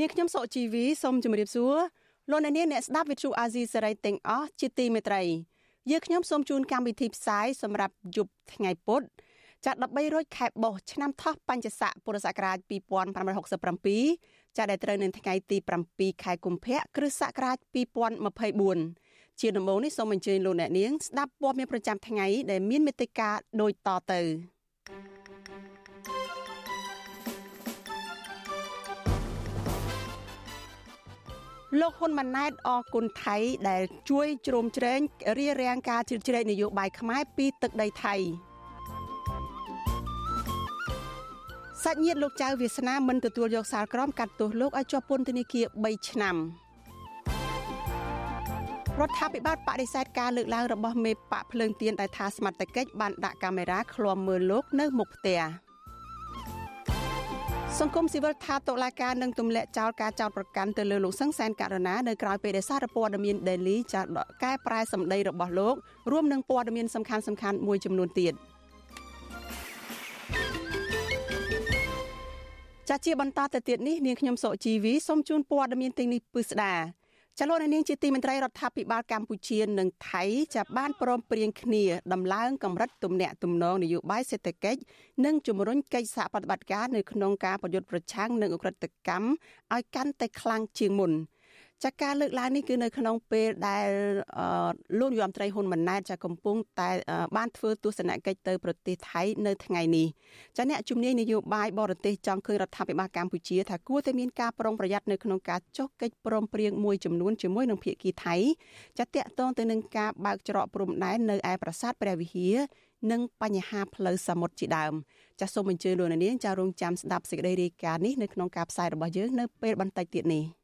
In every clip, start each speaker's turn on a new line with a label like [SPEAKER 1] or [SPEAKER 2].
[SPEAKER 1] នាងខ្ញុំសុជីវីសូមជម្រាបសួរលោកអ្នកនាងអ្នកស្ដាប់ Vithu Azisari ទាំងអស់ជាទីមេត្រីយើខ្ញុំសូមជូនកម្មវិធីផ្សាយសម្រាប់យប់ថ្ងៃពុធចាត់13រោចខែបោះឆ្នាំថោះបញ្ញស័កពុរសករាជ2567ចាត់ដែលត្រូវនៅថ្ងៃទី7ខែកុម្ភៈគ្រិស្តសករាជ2024ជាដំបូងនេះសូមអញ្ជើញលោកអ្នកនាងស្ដាប់ព័ត៌មានប្រចាំថ្ងៃដែលមានមេត្តាដូចតទៅ លោកហ៊ុនម៉ាណែតអគុណថៃដែលជួយជ្រោមជ្រែងរៀបរៀងការជ្រៀតជ្រែកនយោបាយខ្មែរពីទឹកដីថៃសាច់ញាតិលោកចៅវាសនាមិនទទួលយកសាលក្រមកាត់ទោសលោកឲ្យជាប់ពន្ធនាគារ3ឆ្នាំរដ្ឋាភិបាលបដិសេធការលើកឡើងរបស់មេបកភ្លើងទៀនដែលថាសមត្ថកិច្ចបានដាក់កាមេរ៉ាឃ្លាំមើលលោកនៅមុខផ្ទះ សង្គមស៊ីវិលថាតុលាការនឹងទម្លាក់ចោលការចោទប្រកាន់ទៅលើលោកសឹងសែនករណានៅក្រៅពេលដែលសារព័ត៌មាន Daily ចាត់កែប្រែសម្ដីរបស់លោករួមនឹងព័ត៌មានសំខាន់ៗមួយចំនួនទៀត។ចាជាបន្តទៅទៀតនេះនាងខ្ញុំសុជីវីសូមជូនព័ត៌មានទាំងនេះពិស្ដា ចលនានាងជាទីមន្ត្រីរដ្ឋាភិបាលកម្ពុជានិងថៃចាបានព្រមព្រៀងគ្នាដំឡើងកម្រិតទំនាក់ទំនងនយោបាយសេដ្ឋកិច្ចនិងជំរុញកិច្ចសហប្រតិបត្តិការនៅក្នុងការប្រយុទ្ធប្រឆាំងនឹងអ ுக ្រិតកម្មឲ្យកាន់តែខ្លាំងជាងមុន។ ចាការលើកឡើងនេះគឺនៅក្នុងពេលដែលលោកនាយរដ្ឋមន្ត្រីហ៊ុនម៉ាណែតចាកំពុងតែបានធ្វើទស្សនកិច្ចទៅប្រទេសថៃនៅថ្ងៃនេះចាអ្នកជំនាញនយោបាយបរទេសចង់ឃើញរដ្ឋាភិបាលកម្ពុជាថាគួរតែមានការប្រុងប្រយ័ត្ននៅក្នុងការចុះកិច្ចព្រមព្រៀងមួយចំនួនជាមួយនឹងភាគីថៃចាតកតងទៅនឹងការបើកច្រកព្រំដែននៅឯប្រាសាទព្រះវិហារនិងបញ្ហាផ្លូវសមុទ្រជាដើមចាសសូមអញ្ជើញលោកនាងចារងចាំស្ដាប់សេចក្តីរាយការណ៍នេះនៅក្នុងការផ្សាយរបស់យើងនៅពេលបន្តិចទៀតនេះ។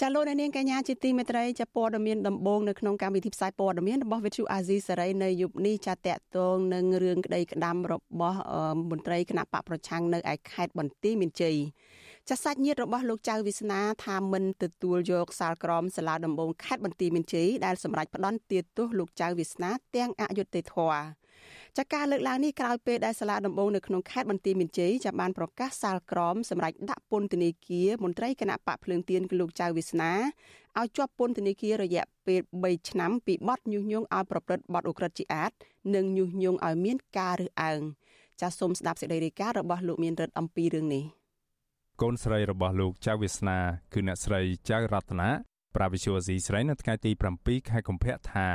[SPEAKER 1] ចាលោកនាងកញ្ញាជាទីមេត្រីចាព័ត៌មានដំបូងនៅក្នុងកម្មវិធីផ្សាយព័ត៌មានរបស់ Vithu Azizi សេរីនៅយប់នេះចាតកតងនឹងរឿងក្តីក្តាំរបស់មន្ត្រីគណៈបកប្រឆាំងនៅឯខេត្តបន្ទាយមានជ័យចាសាច់ញាតិរបស់លោកចៅវិស្នាថាមិនទទួលយកសាលក្រមសាលាដំបងខេត្តបន្ទាយមានជ័យដែលសម្រេចផ្ដន់ទាទោសលោកចៅវិស្នាទាំងអយុត្តិធម៌ ចាការលើកឡើងនេះក្រោយពេលដែលសាលាដំបងនៅក្នុងខេត្តបន្ទាយមានជ័យចាំបានប្រកាសសាលក្រមសម្រាប់ដាក់ពន្ធនាគារមន្ត្រីគណៈបកភ្លើងទៀនលោកចៅវាសនាឲ្យជាប់ពន្ធនាគាររយៈពេល3ឆ្នាំពីបទញុះញង់ឲ្យប្រព្រឹត្តបទឧក្រិដ្ឋជាអាត និងញុះញង់ឲ្យមានការរើសអើងចាសសូមស្ដាប់សេចក្តីរាយការណ៍របស់លោកមានរិទ្ធអំពីរឿងនេះ
[SPEAKER 2] កូនស្រីរបស់លោកចៅវាសនាគឺអ្នកស្រីចៅរតនាប្រាវិសុវស៊ីស្រីនៅថ្ងៃទី7ខែកុម្ភៈថា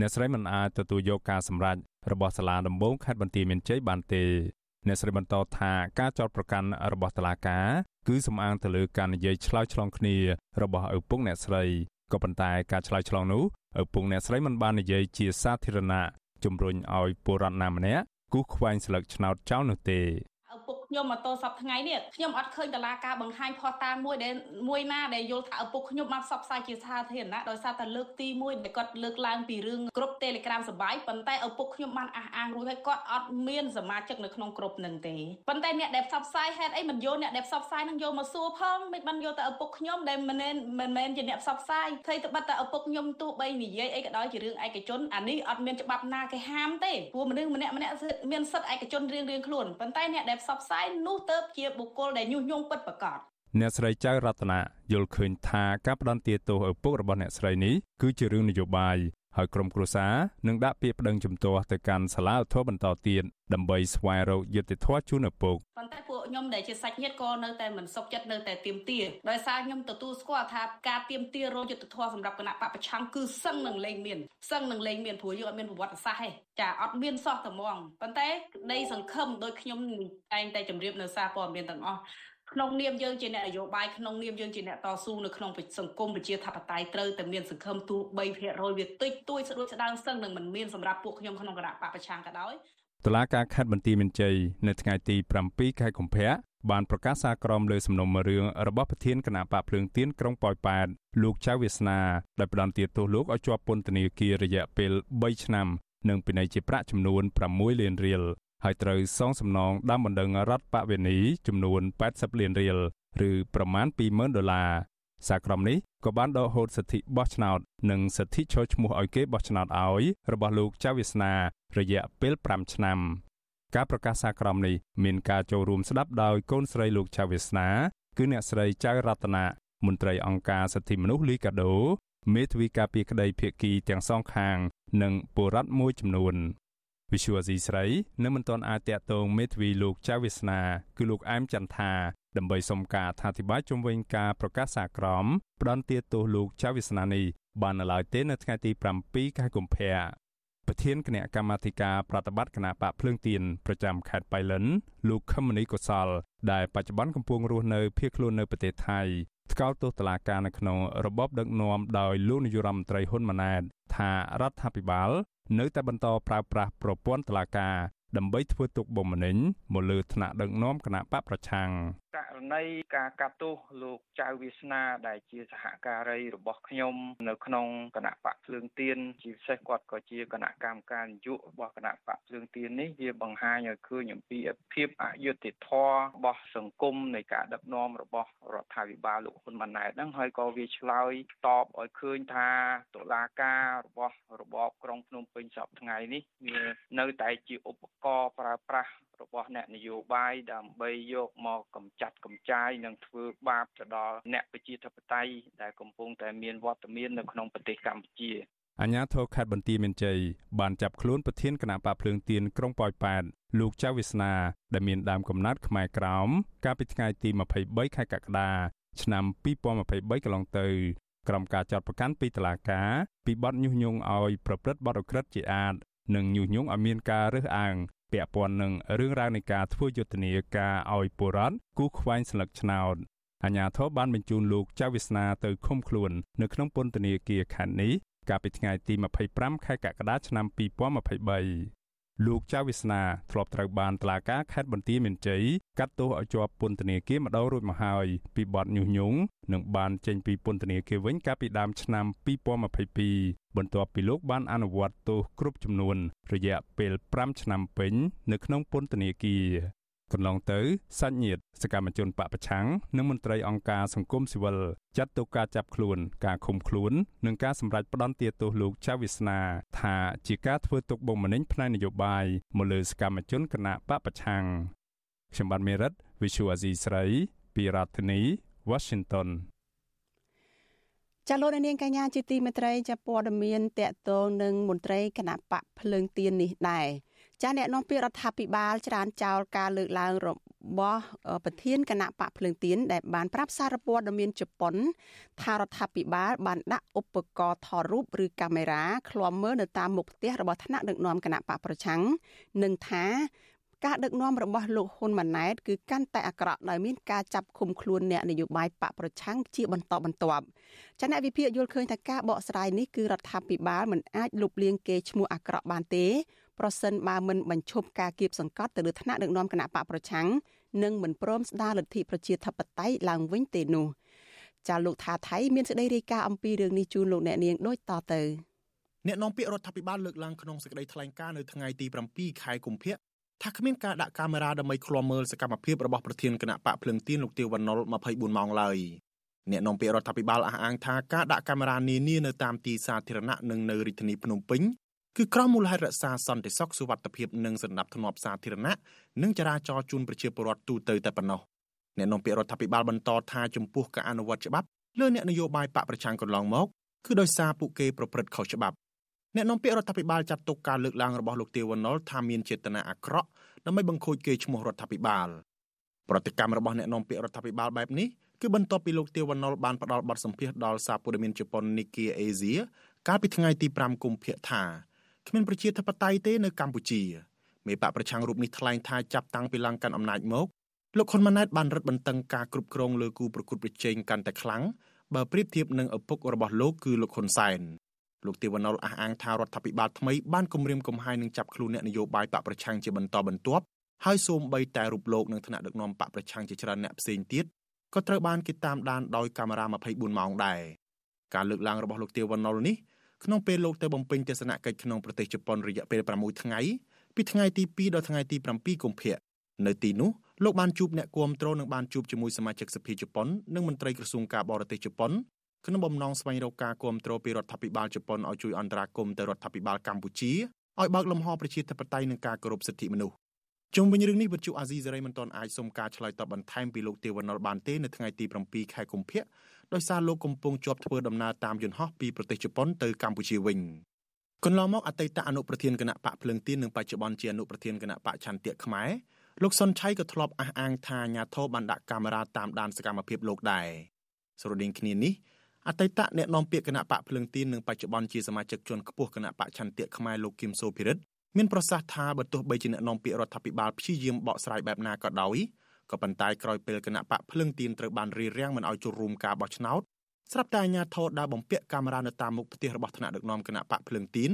[SPEAKER 2] អ្នកស្រីមិនអាចទទួលយកការសម្រេចរបស់សាលាដំបងខេត្តបន្ទាយមានជ័យបានទេអ្នកស្រីបន្តថាការចោទប្រកាន់របស់តុលាការគឺសំអាងទៅលើការនិយាយឆ្លើយឆ្លងគ្នារបស់ឪពុកអ្នកស្រីក៏ប៉ុន្តែការឆ្លើយឆ្លងនោះឪពុកអ្នកស្រីមិនបាននិយាយជាសាធារណៈជំរុញឲ្យពលរដ្ឋណាម្នាក់គូសខ្វែងស្លឹកឆ្នោតចោលនោះទេ
[SPEAKER 3] ឪពុក ខ្ញុំមកតសប្ថ្ងៃនេះខ្ញុំអត់ឃើញតឡាការបង្ហាញផុសតាមមួយដែលមួយណាដែលយល់ថាឪពុកខ្ញុំបានផ្សព្វផ្សាយជាសាធារណៈដោយសារតែលើកទី1ដែលគាត់លើកឡើងពីរឿងក្រុម Telegram សបាយប៉ុន្តែឪពុកខ្ញុំបានអះអាងរួចហើយគាត់អត់មានសមាជិកនៅក្នុងក្រុមនឹងទេប៉ុន្តែអ្នកដែលផ្សព្វផ្សាយហេតុអីមិនយកអ្នកដែលផ្សព្វផ្សាយនឹងយកមកសួរផងមិនបានយកតែឪពុកខ្ញុំដែលមិនមែនមិនមែនជាអ្នកផ្សព្វផ្សាយថៃទៅបាត់តែឪពុកខ្ញុំទោះបីនិយាយអីក៏ដោយជារឿងឯកជនអានេះអត់មានច្បាប់ណាគេហាមទេព្រោះមនុស្សម្នាក់ម្នាក់មានសិទ្ធិឯកជនរៀងៗខ្លួនប៉ុន្តែអ្នកដែលផ្សព្វផ្សាយនោះទៅជាបុគ្គលដែលញុះញង់ពិតប្រាកដ
[SPEAKER 2] អ្នកស្រីចៅរតនាយល់ឃើញថាការផ្ដន់ទាទោសឪពុករបស់អ្នកស្រីនេះគឺជារឿងនយោបាយ ហើយក្រុមគ្រួសារនឹងដាក់ពាក្យប្តឹងជំទាស់ទៅកាន់សាលាឧទ្ធរបន្តទៀតដើម្បីស្វែងរកយុត្តិធម៌ជូនឪពុក
[SPEAKER 3] ប៉ុន្តែពួកខ្ញុំដែលជាសាច់ញាតិក៏នៅតែមិនសុខចិត្តនៅតែទៀមទាដោយសារខ្ញុំទទួលស្គាល់ថាការទៀមទារកយុត្តិធម៌សម្រាប់គណៈបពប្រឆាំងគឺសឹងនឹងលែងមានសឹងនឹងលែងមានព្រោះយើងអត់មានប្រវត្តិសាស្ត្រទេចាអត់មានសោះតែហ្មងប៉ុន្តែក្តីសង្ឃឹមដោយខ្ញុំតែងតែជម្រាបនៅសារព័ត៌មានទាំងអស់ ក្នុងនាមយើងជាអ្នកនយោបាយក្នុងនាមយើងជាអ្នកតស៊ូនៅក្នុងសង្គមប្រជាធិបតេយ្យត្រូវតែមានសង្ឃឹមទូ3%វាតិចតួចស្ដួចស្ដើងសឹងនឹងមិនមានសម្រាប់ពួកខ្ញុំក្នុងគណៈបកប្រឆាំងក៏ដោយ
[SPEAKER 2] តឡាការខេត្តបន្ទាយមានជ័យនៅថ្ងៃទី7ខែកុម្ភៈបានប្រកាសសារក្រមលើសំណុំរឿងរបស់ប្រធានគណៈបកភ្លើងទៀនក្រុងប៉ោយប៉ែតលោកចៅវាសនាដែលផ្ដន្ទាទោសលោកឲ្យជាប់ពន្ធនាគាររយៈពេល3ឆ្នាំនិងពិន័យជាប្រាក់ចំនួន6លានរៀល ហើយត្រូវសងសំណងដើមបណ្ដឹងរដ្ឋបវេនីចំនួន80លានរៀលឬប្រមាណ20,000ដុល្លារសារក្រមនេះក៏បានដកហូតសិទ្ធិបោះឆ្នោត និងសិទ្ធិចូលឈ្មោះឲ្យគេបោះឆ្នោតឲ្យរបស់លោកចៅវាសនា រយៈពេល5ឆ្នាំការប្រកាសសារក្រមនេះមានការចូលរួមស្ដាប់ដោយកូនស្រីលោកចៅវាសនា គឺអ្នកស្រីចៅរតនាមន្ត្រីអង្គការសិទ្ធិមនុស្សលីកាដូមេធាវីការពារក្តីភៀកគីទាំងសងខាង និងបុរដ្ឋមួយចំនួន វិសុវអាស៊ីស្រីនៅមិនទាន់អាចតាក់ទងមេធាវីលោកចៅវាសនាគឺលោកអែមចន្ទថាដើម្បីសុំការអធិប្បាយជុំវិញការប្រកាសសារក្រមផ្ដន្ទាទោសលោកចៅវាសនានេះបាននៅឡើយទេនៅថ្ងៃទី7ខែកុម្ភៈប្រធានគណៈកម្មាធិការប្រតិបត្តិគណៈបកភ្លើងទៀនប្រចាំខេត្តបៃលិន លោកខមនីកុសល ដែលបច្ចុប្បន្នកំពុងរស់នៅភៀសខ្លួននៅប្រទេសថៃថ្កោលទោសតុលាការនៅក្នុងរបបដឹកនាំដោយលោកនាយរដ្ឋមន្ត្រីហ៊ុនម៉ាណែតថារដ្ឋាភិបាល នៅតែបន្តប្រើប្រាស់ប្រព័ន្ធតុលាការដើម្បីធ្វើទុកបុកម្នេញមកលើថ្នាក់ដឹកនាំគណៈបកប្រឆាំង
[SPEAKER 4] ករណីការកាត់ទោសលោកចៅវាសនាដែលជាសហការីរបស់ខ្ញុំនៅក្នុងគណៈបកភ្លើងទៀនជាពិសេសគាត់ក៏ជាគណៈកម្មការនយោបាយរបស់គណៈបកភ្លើងទៀននេះវាបង្ហាញឲ្យឃើញអំពីភាពអយុត្តិធម៌របស់សង្គមនៃការដឹកនាំរបស់រដ្ឋាភិបាលលោកហ៊ុនម៉ាណែតហ្នឹងហើយក៏វាឆ្លើយតបឲ្យឃើញថាតុលាការរបស់របបក្រុងភ្នំពេញសពថ្ងៃនេះវានៅតែជាឧបករណ៍ប្រើប្រាស់ របស់អ្នកនយោបាយដើម្បីយកមកកម្ចាត់កម្ចាយនិងធ្វើបាបទៅដល់អ្នកប្រជាធិបតេយ្យដែលកំពុងតែមានវត្តមាននៅក្នុងប្រទេសកម្ពុជា
[SPEAKER 2] អាញាធរខេត្តបន្ទាយមានជ័យបានចាប់ខ្លួនប្រធានគណៈបកភ្លើងទៀនក្រុងប៉ោយប៉ែតលោកចៅវាសនាដែលមានដើមកំណត់ខ្មែរក្រោមកាលពីថ្ងៃទី23ខែកក្កដាឆ្នាំ2023កន្លងទៅក្រុមការចាត់ប្រកាន់ពីតុលាការពីបទញុះញង់ឲ្យប្រព្រឹត្តបទអក្រិតជាអាតនិងញុះញង់ឲ្យមានការរើសអើង ពាក់ព័ន្ធនឹងរឿងរ៉ាវនៃការធ្វើយុទ្ធនាការឲ្យបុរដ្ឋគូខ្វែងស្លឹកឆ្នោតអាញាធរបានបញ្ជូនលោកចៅវាសនាទៅឃុំខ្លួននៅក្នុងពន្ធនាគារខណ្ឌនេះកាលពីថ្ងៃទី25ខែកក្កដាឆ្នាំ2023 លោកចៅវាសនាធ្លាប់ត្រូវបានតុលាការខេត្តបន្ទាយមានជ័យកាត់ទោសឲ្យជាប់ពន្ធនាគារម្ដងរួចមកហើយពីបទញុះញង់និងបានចេញពីពន្ធនាគារវិញកាលពីដើមឆ្នាំ2022បន្ទាប់ពីលោកបានអនុវត្តទោសគ្រប់ចំនួនរយៈពេល5ឆ្នាំពេញនៅក្នុងពន្ធនាគារ កន្លងទៅសាច់ញាតិសកម្មជនបពប្រឆាំងនិងមន្ត្រីអង្គការសង្គមស៊ីវិលចាត់ទុកការចាប់ខ្លួនការឃុំខ្លួននិងការសម្រេចផ្ដន្ទាទោសលោកចៅវាសនា ថាជាការធ្វើទុកបុកម្នេញផ្នែកនយោបាយមកលើសកម្មជនគណៈបពប្រឆាំងខ្ញុំបានមេរិត Visual Asia ស្រីពីរដ្ឋធានី Washington
[SPEAKER 1] ចាលោកនាងកញ្ញាជាទីមេត្រីចាព័ត៌មានតកតងនឹងមន្ត្រីគណៈបកភ្លើងទៀននេះដែរ ចាអ្នកនាំពាក្យរដ្ឋាភិបាលច្រានចោលការលើកឡើងរបស់ប្រធានគណៈបកភ្លើងទៀនដែលបានប្រាប់សារព័ត៌មានជប៉ុនថារដ្ឋាភិបាលបានដាក់ឧបករណ៍ថតរូបឬកាមេរ៉ាឃ្លាំមើលនៅតាមមុខផ្ទះរបស់ថ្នាក់ដឹកនាំគណៈបកប្រឆាំងនិងថាការដឹកនាំរបស់លោកហ៊ុនម៉ាណែតគឺកាន់តែអាក្រក់ដោយមានការចាប់ឃុំខ្លួនអ្នកនយោបាយបកប្រឆាំងជាបន្តបន្ទាប់ចាអ្នកវិភាគយល់ឃើញថាការបកស្រាយនេះគឺរដ្ឋាភិបាលមិនអាចលុបលាងគេឈ្មោះអាក្រក់បានទេ ប្រសិនបើមិនបញ្ឈប់ការគៀបសង្កត់ទៅលើថ្នាក់ដឹកនាំគណៈបកប្រឆាំងនិងមិនព្រមស្ដារលទ្ធិប្រជាធិបតេយ្យឡើងវិញទេនោះចាលោកថាថៃមានសេចក្តីរាយការណ៍អំពីរឿងនេះជូនលោកអ្នកនាងដូចតទៅ
[SPEAKER 5] អ្នកនាំពាក្យរដ្ឋាភិបាលលើកឡើងក្នុងសេចក្តីថ្លែងការណ៍នៅថ្ងៃទី7ខែកុម្ភៈថាគ្មានការដាក់កាមេរ៉ាដើម្បីឃ្លាំមើលសកម្មភាពរបស់ប្រធានគណៈបកភ្លឹងទៀនលោកទាវវណ្ណុល24ម៉ោងឡើយអ្នកនាំពាក្យរដ្ឋាភិបាលអះអាងថាការដាក់កាមេរ៉ានានានៅតាមទីសាធារណៈនិងនៅរាជធានីភ្នំពេញ គឺក្រមមូលហេតុរក្សាសន្តិសុខសុវត្ថិភាពនិងសន្តិភាពសាធារណៈនិងចរាចរណ៍ជូនប្រជាពលរដ្ឋទូទៅតែប៉ុណ្ណោះអ្នកនាំពាក្យរដ្ឋាភិបាលបន្តថាចំពោះការអនុវត្តច្បាប់លើអ្នកនយោបាយបកប្រឆាំងកន្លងមកគឺដោយសារពួកគេប្រព្រឹត្តខុសច្បាប់អ្នកនាំពាក្យរដ្ឋាភិបាលចាត់ទុកការលើកឡើងរបស់លោកទាវវណ្ណុលថាមានចេតនាអាក្រក់ដើម្បីបង្ខូចកេរ្តិ៍ឈ្មោះរដ្ឋាភិបាលប្រតិកម្មរបស់អ្នកនាំពាក្យរដ្ឋាភិបាលបែបនេះគឺបន្ទាប់ពីលោកទាវវណ្ណុលបានផ្ដល់បទសម្ភាសន៍ដល់សារព័ត៌មានជប៉ុន Nikkei Asia កាលពីថ្ងៃទី5កុម្ភៈថា គ្មានប្រជាធិបតេយ្យទេនៅកម្ពុជាមេបកប្រឆាំងរូបនេះថ្លែងថាចាប់តាំងពីឡើងកាន់អំណាចមកលោកហ៊ុនម៉ាណែតបានរឹតបន្តឹងការគ្រប់គ្រងលើគូប្រកួតប្រជែងកាន់តែខ្លាំងបើប្រៀបធៀបនឹងឪពុករបស់លោកគឺលោកហ៊ុនសែនលោកទេវណុលអះអាងថារដ្ឋាភិបាលថ្មីបានគម្រាមកំហែងនឹងចាប់ខ្លួនអ្នកនយោបាយបកប្រឆាំងជាបន្តបន្ទាប់ហើយសូម្បីតែរូបលោកនិងថ្នាក់ដឹកនាំបកប្រឆាំងជាច្រើនអ្នកផ្សេងទៀតក៏ត្រូវបានគេតាមដានដោយកាមេរ៉ា24ម៉ោងដែរការលើកឡើងរបស់លោកទេវណុលនេះ ក្នុងពេលលោកទៅបំពេញទស្សនកិច្ចក្នុងប្រទេសជប៉ុនរយៈពេល6ថ្ងៃពីថ្ងៃទី2ដល់ថ្ងៃទី7កុម្ភៈនៅទីនោះលោកបានជួបអ្នកគាំទ្រនិងបានជួបជាមួយសមាជិកសភាជប៉ុននិងមន្ត្រីក្រសួងការបរទេសជប៉ុនក្នុងបំណងស្វែងរកការគាំទ្រពីរដ្ឋាភិបាលជប៉ុនឲ្យជួយអន្តរាគមន៍ទៅរដ្ឋាភិបាលកម្ពុជាឲ្យបើកលំហប្រជាធិបតេយ្យនិងការគោរពសិទ្ធិមនុស្សជុំវិញរឿងនេះវិទ្យុអាស៊ីសេរីមិនទាន់អាចសុំការឆ្លើយតបបន្ថែមពីលោកទេវណ្ណុលបានទេនៅថ្ងៃទី7ខែកុម្ភៈ ដោយសារលោកកំពុងជាប់ធ្វើដំណើរតាមយន្តហោះពីប្រទេសជប៉ុនទៅកម្ពុជាវិញកន្លងមកអតីតអនុប្រធានគណៈបកភ្លើងទៀននិងបច្ចុប្បន្នជាអនុប្រធានគណៈបកឆន្ទៈខ្មែរលោកសុនឆៃក៏ធ្លាប់អះអាងថាអាញាធរបានដាក់កាមេរ៉ាតាមដានសកម្មភាពលោកដែរស្រដៀងគ្នានេះអតីតអ្នកនាំពាក្យគណៈបកភ្លើងទៀននិងបច្ចុប្បន្នជាសមាជិកជាន់ខ្ពស់គណៈបកឆន្ទៈខ្មែរលោកគឹមសូភិរិទ្ធមានប្រសាសន៍ថាបើទោះបីជាអ្នកនាំពាក្យរដ្ឋាភិបាលព្យាយាមបកស្រាយបែបណាក៏ដោយ ក៏ប៉ុន្តែក្រោយពេលគណៈបកភ្លើងទៀនត្រូវបានរៀបរៀងមិនឲ្យចូលរួមការបោះឆ្នោតស្រាប់តែអាជ្ញាធរដើរបំពាក់កាមេរ៉ានៅតាមមុខផ្ទះរបស់ថ្នាក់ដឹកនាំគណៈបកភ្លើងទៀន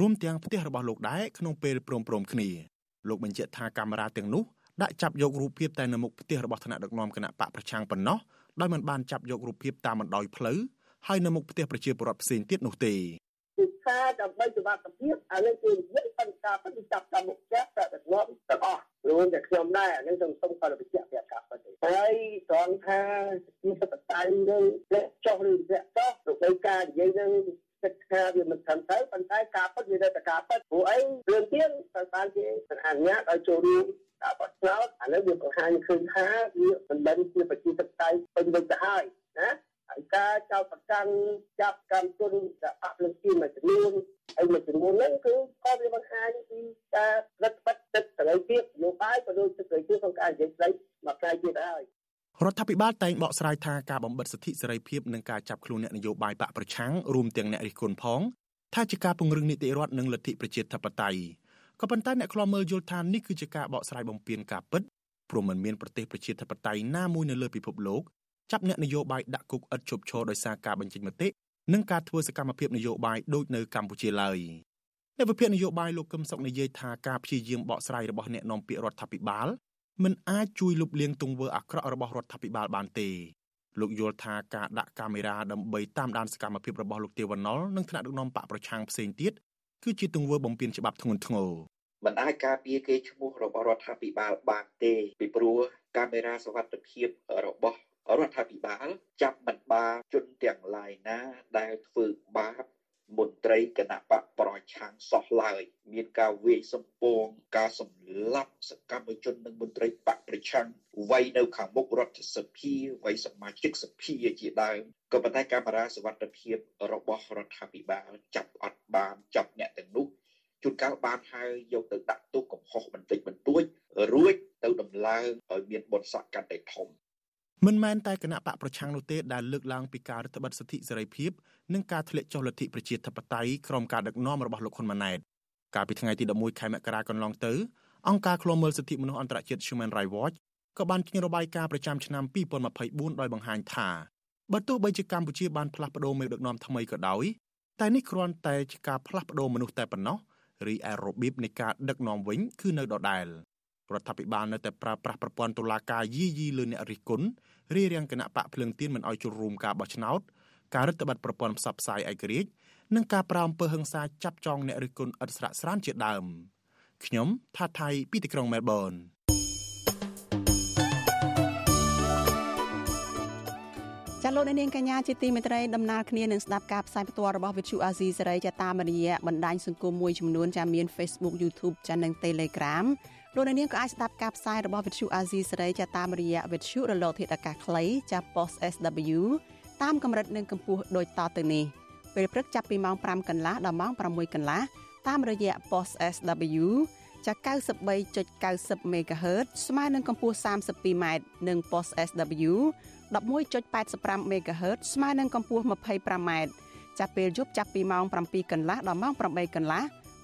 [SPEAKER 5] រួមទាំងផ្ទះរបស់លោកដែរក្នុងពេលព្រមព្រំគ្នាលោកបញ្ជាក់ថាកាមេរ៉ាទាំងនោះដាក់ចាប់យករូបភាពតែនៅមុខផ្ទះរបស់ថ្នាក់ដឹកនាំគណៈបកប្រឆាំងប៉ុណ្ណោះដោយមិនបានចាប់យករូបភាពតាមបណ្ដោយផ្លូវហើយនៅមុខផ្ទះប្រជាពលរដ្ឋផ្សេងទៀតនោះទេ
[SPEAKER 6] គឺថាដើម្បីសុវត្ថិភាពឥឡូវគឺនិយាយបញ្ហាពិតចាប់តាមមុខផ្ទះតែដឹកនាំទាំងអស់រួមតែខ្ញុំដែរអានេះខ្ញុំសូមគាត់បញ្ជាក់ប្រាប់ការពិតហើយត្រង់ថាជាសត្វតៃនឹងលេខចុះឬលាក់ចុះទៅដោយការនិយាយនឹងគិតថាវាមិនត្រឹមត្រូវប៉ុន្តែការពិតវានៅតែការពិតព្រោះអីរឿងទៀតត្រូវបានគេអនុញ្ញាតឲ្យចូលរួមការបោះឆ្នោតអានេះវាបង្ហាញឃើញថាវាមិនមែនជាប្រជាធិបតេយ្យពេញលេញទៅហើយណាហើយ ការចោទប្រកាន់ចាប់កម្មជនដែលអពលជាមួយចំនួនហើយមួយចំនួនហ្នឹងគឺក៏វាបង្ហាញពីការរឹតបន្តឹងសេរីភាពនយោបាយក៏ដូចសេរីភាពក្នុងការនិយាយស្ដីមកផ្នែកទៀតហើយ
[SPEAKER 5] រដ្ឋាភិបាលតែងបកស្រាយថាការបំបិតសិទ្ធិសេរីភាពនិងការចាប់ខ្លួនអ្នកនយោបាយបកប្រឆាំងរួមទាំងអ្នករិះគន់ផងថាជាការពង្រឹងនីតិរដ្ឋនិងលទ្ធិប្រជាធិបតេយ្យក៏ប៉ុន្តែអ្នកខ្លាំមើលយល់ថានេះគឺជាការបកស្រាយបំពេញការពិតព្រោះមិនមានប្រទេសប្រជាធិបតេយ្យណាមួយនៅលើពិភពលោក ចាប់អ្នកនយោបាយដាក់គុកឥតឈប់ឈរដោយសារការបញ្ចេញមតិនិងការធ្វើសកម្មភាពនយោបាយដូចនៅកម្ពុជាឡើយអ្នកវិភាគនយោបាយលោកកឹមសុខនិយាយថាការព្យាយាមបកស្រាយរបស់អ្នកនាំពាក្យរដ្ឋាភិបាលមិនអាចជួយលុបលាងទង្វើអាក្រក់របស់រដ្ឋាភិបាលបានទេលោកយល់ថាការដាក់កាមេរ៉ាដើម្បីតាមដានសកម្មភាពរបស់លោកទេវណ្ណុលនិងថ្នាក់ដឹកនាំបកប្រឆាំងផ្សេងទៀតគឺជាទង្វើបំពានច្បាប់ធ្ងន់ធ្ងរ
[SPEAKER 6] មិនអាចការពារគេឈ្មោះរបស់រដ្ឋាភិបាលបានទេពីព្រោះកាមេរ៉ាសវត្ថិភាពរបស់ រដ្ឋាភិបាលចាប់មិនបានជនទាំងឡាយណាដែលធ្វើបាបមន្ត្រីគណៈបកប្រឆាំងសោះឡើយ មានការវាយសម្ពងការសម្លាប់សកម្មជននិងមន្ត្រីបកប្រឆាំងវាយនៅខាងមុខរដ្ឋសភាវាយសមាជិកសភាជាដើមក៏ប៉ុន្តែកាមេរ៉ាសវត្ថិភាពរបស់រដ្ឋាភិបាលចាប់អត់បានចាប់អ្នកទាំងនោះជួនកាលបានហើយយកទៅដាក់ទោសកំហុសបន្តិចបន្តួចរួចទៅដំឡើងឲ្យមានបុណ្យស័ក្តិកាន់តែធំ
[SPEAKER 5] មិនមែនតែគណៈបកប្រឆាំងនោះទេដែលលើកឡើងពីការរដ្ឋបិទសិទ្ធិសេរីភាពនិងការធ្លាក់ចុះលទ្ធិប្រជាធិបតេយ្យក្រោមការដឹកនាំរបស់លោកហ៊ុនម៉ាណែតកាលពីថ្ងៃទី11ខែមករាកន្លងទៅអង្គការឃ្លាំមើលសិទ្ធិមនុស្សអន្តរជាតិ Human Rights Watch ក៏បានចេញរបាយការណ៍ប្រចាំឆ្នាំ2024ដោយបង្ហាញថាបើទោះបីជាកម្ពុជាបានផ្លាស់ប្តូរមេដឹកនាំថ្មីក៏ដោយតែនេះគ្រាន់តែជាការផ្លាស់ប្តូរមនុស្សតែប៉ុណ្ណោះរីឯរបៀបនៃការដឹកនាំវិញគឺនៅដដែលរដ្ឋាភិបាលនៅតែប្រើប្រាស់ប្រព័ន្ធតុលាការយីយីលើអ្នករិះគន់ រារាំងគណៈបកភ្លើងទៀនមិនឲ្យចូលរួមការបោះឆ្នោតការរដ្ឋបတ်ប្រព័ន្ធផ្សព្វផ្សាយឯករាជ្យនិងការប្រាអំពើហិង្សាចាប់ចងអ្នករិះគន់ឥតស្រាកស្រានជាដើមខ្ញុំថាថៃពីទីក្រុងមែលប៊ន
[SPEAKER 1] ចាលោកនាងកញ្ញាជាទីមេត្រីដំណើរគ្នានឹងស្ដាប់ការផ្សាយផ្ទាល់របស់ Vithu Azizi សេរីចាតាមរយៈបណ្ដាញសង្គមមួយចំនួនចាមាន Facebook YouTube ចានិង Telegram លោកនាងក៏អាចស្ដាប់ការផ្សាយរបស់ Vithu Azizi សេរីចាតាមរយៈ Vithu រលកធាតុអាកាសខ្លីចា Post SW តាមកម្រិតនិងកម្ពស់ដូចតទៅនេះពេលព្រឹកចាប់ពីម៉ោង5កន្លះដល់ម៉ោង6កន្លះតាមរយៈ Post SW ចា93.90 MHz ស្មើនឹងកម្ពស់ 32m និង Post SW 11.85 MHz ស្មើនឹងកម្ពស់ 25m ចាប់ពេលយប់ចាប់ពីម៉ោង7កន្លះដល់ម៉ោង8កន្លះ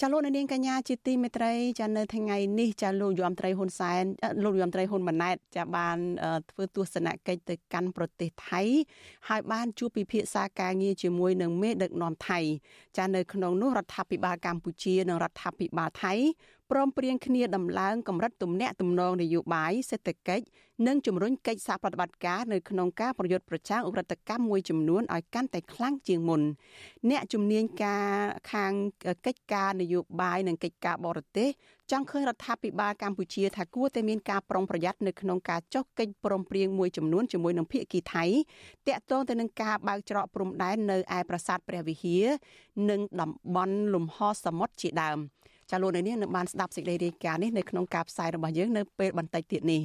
[SPEAKER 1] ចាលោកនាងកញ្ញាជាទីមេត្រីចានៅថ្ងៃនេះចាលោកយមត្រីហ៊ុនសែនលោកយមត្រីហ៊ុនម៉ាណែតចាបានធ្វើទស្សនកិច្ចទៅកាន់ប្រទេសថៃហើយបានជួបពិភាក្សាការងារជាមួយនឹងមេដឹកនាំថៃចានៅក្នុងនោះរដ្ឋាភិបាលកម្ពុជានិងរដ្ឋាភិបាលថៃ ព្រមព្រៀងគ្នាដំឡើងកម្រិតទំនាក់ទំនងនយោបាយសេដ្ឋកិច្ចនិងជំរុញកិច្ចសហប្រតិបត្តិការនៅក្នុងការប្រយុទ្ធប្រឆាំងឧក្រិដ្ឋកម្មមួយចំនួនឲ្យកាន់តែខ្លាំងជាងមុនអ្នកជំនាញការខាងកិច្ចការនយោបាយនិងកិច្ចការបរទេសចង់ឃើញរដ្ឋាភិបាលកម្ពុជាថាគួរតែមានការប្រុងប្រយ័ត្ននៅក្នុងការចុះកិច្ចព្រមព្រៀងមួយចំនួនជាមួយនឹងភៀកគីថៃតាក់ទងទៅនឹងការបើកច្រកព្រំដែននៅឯប្រាសាទព្រះវិហារនិងតំបន់លំហសមុទ្រជាដើម។ ចាលោកនាងនឹងបានស្ដាប់សេចក្តីរាយការណ៍នេះនៅក្នុងការផ្សាយរបស់យើងនៅពេលបន្តិចទៀតនេះ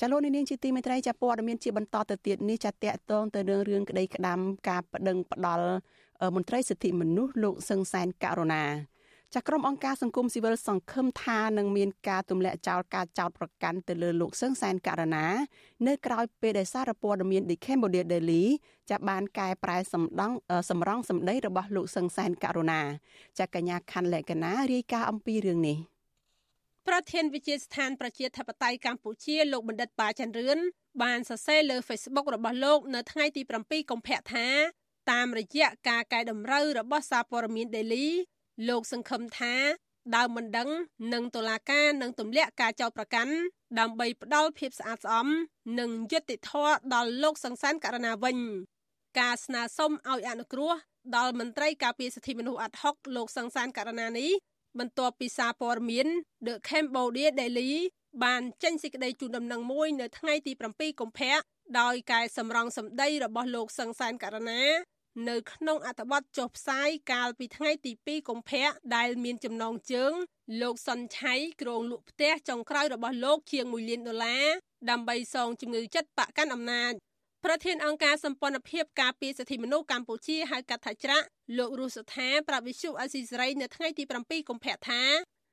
[SPEAKER 1] ចាលោកនាងជាទីមេត្រីចាព័ត៌មានជាបន្តទៅទៀតនេះចាតកតងទៅនឹងរឿងក្តីក្តាំការប្តឹងផ្ដាល់មន្ត្រីសិទ្ធិមនុស្សលោកសឹងសែនករណា ចាក្រុមអង្គការសង្គមស៊ីវិលសង្ឃឹមថានឹងមានការទម្លាក់ចោលការចោទប្រកាន់ទៅលើលោកសឹងសែនករណានៅក្រៅពេលដែលសារព័ត៌មាន The Cambodia Daily ចាបានកែប្រែសម្ដងសម្រងសម្ដីរបស់លោកសឹងសែនករណាចាកញ្ញាខណ្ឌលក្ខណារាយការណ៍អំពីរឿងនេះ
[SPEAKER 7] ប្រធានវិជាស្ថានប្រជាធិបតេយ្យកម្ពុជាលោកបណ្ឌិតបាចន្ទរឿនបានសរសេរលើ Facebook របស់លោកនៅថ្ងៃទី7កុម្ភៈថាតាមរយៈការកែតម្រូវរបស់សារព័ត៌មាន Daily លោកសង្ឃឹមថាដើមមិនដឹងនឹងតុលាការនឹងទម្លាក់ការចោទប្រកាន់ដើម្បីផ្ដល់ភាពស្អាតស្អំនិងយុត្តិធម៌ដល់លោកសង្សានករណីវិញ ការស្នើសុំឲ្យអនុគ្រោះដល់មន្ត្រីការពារសិទ្ធិមនុស្សអាត់ហុកលោកសង្សានករណីនេះបន្ទាប់ពីសារព័ត៌មាន The Cambodia Daily បានចេញសេចក្តីជូនដំណឹងមួយនៅថ្ងៃទី7កុម្ភៈដោយកែសម្រងសម្ដីរបស់លោកសង្សានករណី នៅក្នុងអត្ថបទចុះផ្សាយកាលពីថ្ងៃទី2កុម្ភៈដែលមានចំណងជើង លោកសុនឆៃក្រងលក់ផ្ទះចុងក្រោយរបស់លោកជាង1លានដុល្លារដើម្បីសងជំងឺចិត្តបកកាន់អំណាចប្រធានអង្គការសម្ព័ន្ធភាពការពារសិទ្ធិមនុស្សកម្ពុជាហៅកាត់ថាច្រាក់លោករស់សុថាប្រាប់វិសុអេស៊ីសរ៉ៃនៅថ្ងៃទី7កុម្ភៈថា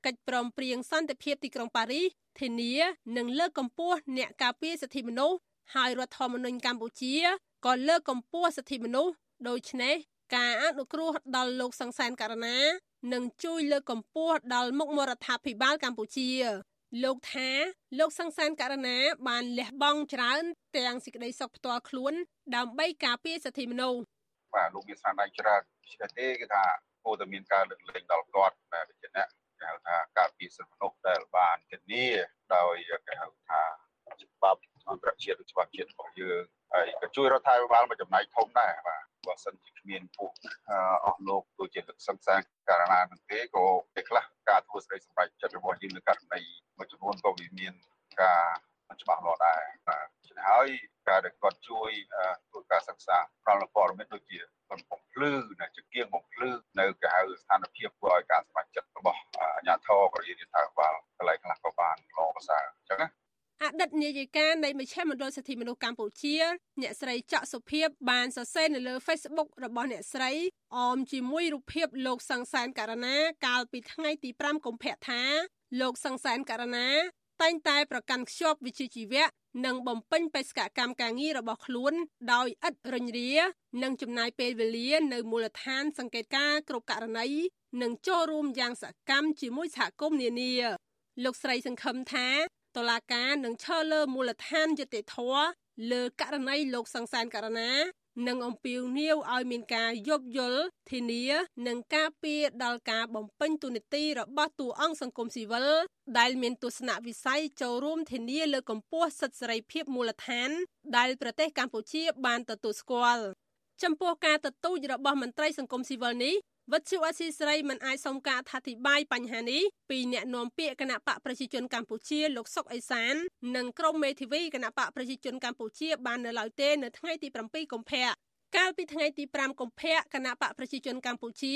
[SPEAKER 7] កិច្ចព្រមព្រៀងសន្តិភាពទីក្រុងប៉ារីសធានានឹងលើកកម្ពស់អ្នកការពារសិទ្ធិមនុស្សហើយរដ្ឋធម្មនុញ្ញកម្ពុជាក៏លើកកម្ពស់សិទ្ធិមនុស្ស ដូច្នេះការអនុគ្រោះដល់លោកសង្សានករណានឹងជួយលើកកម្ពស់ដល់មុខមរដ្ឋាភិបាលកម្ពុជាលោកថាលោកសង្សានករណាបានលះបង់ច្រើនទាំងសេចក្តីសុខផ្ទាល់ខ្លួន ដើម្បីការពារសិទ្ធិមនុស្ស
[SPEAKER 8] បាទលោកមានស្នាដៃច្រើនឆ្នេះទេគឺថាគួរតែមានការលើកលែងដល់គាត់ដែលជាអ្នកគេហៅថាការពារសិទ្ធិមនុស្សដែលបានធានាដោយគេហៅថាច្បាប់អន្តរជាតិឬច្បាប់ជាតិរបស់យើងហើយក៏ជួយរដ្ឋាភិបាលមួយចំណែកធំដែរបាទ បើសិនជាគ្មានពួកអស់លោកដូចជាទឹកសង្សារករណីនឹងទេក៏ពេលខ្លះការធ្វើស្ដីសម្រេចចិត្តរបស់យើងនៅករណីមួយចំនួនក៏វាមានការមិនច្បាស់លាស់ដែរបាទចឹងហើយការដែលគាត់ជួយធ្វើការសិក្សាប្រលព័ត៌មានដូចជាបំភ្លឺនៅជាគៀងបំភ្លឺនៅគេហៅស្ថានភាពធ្វើឲ្យការសម្រេចចិត្តរបស់អាជ្ញាធរក៏រៀនថាបាលកន្លែងខ្លះក៏បានល្អប្រសើរអញ្ចឹងណា
[SPEAKER 7] អតីតនាយិកានៃមជ្ឈមណ្ឌលសិទ្ធិមនុស្សកម្ពុជា អ្នកស្រីច័កសុភាពបានសរសេរនៅលើ Facebook របស់អ្នកស្រីអមជាមួយរូបភាពលោកសង្សានករណាកាលពីថ្ងៃទី5កុម្ភៈថាលោកសង្សានករណាតែងតែប្រកាន់ខ្ជាប់វិជ្ជាជីវៈនិងបំពេញបេសកកម្មការងាររបស់ខ្លួន ដោយឥតរញរានិងចំណាយពេលវេលានៅមូលដ្ឋាន សង្កេតការគ្រប់ករណីនិងចូលរួមយ៉ាងសកម្មជាមួយសហគមន៍នានាលោកស្រីសង្ឃឹមថា តុលាការនឹងឈរលើមូលដ្ឋានយុត្តិធម៌លើករណីលោកសង្សានករណានិងអំពាវនាវឲ្យមានការយោគយល់ធានា និងការពារដល់ការបំពេញទូនាទីរបស់តួអង្គសង្គមស៊ីវិលដែលមានទស្សនវិស័យចូលរួមធានាលើកម្ពស់សិទ្ធិសេរីភាពមូលដ្ឋាន ដែលប្រទេសកម្ពុជាបានទទួលស្គាល់ចំពោះការទទូចរបស់មន្ត្រីសង្គមស៊ីវិលនេះ វត្តជអសីស្រីមិនអាចសុំការអធិប្បាយបញ្ហានេះពីអ្នកនាំពាក្យគណៈបកប្រជាជនកម្ពុជាលោកសុកអេសាននិងក្រុមមេធាវីគណៈបកប្រជាជនកម្ពុជាបាននៅឡើយទេនៅថ្ងៃទី7កុម្ភៈកាលពីថ្ងៃទី5កុម្ភៈគណៈបកប្រជាជនកម្ពុជា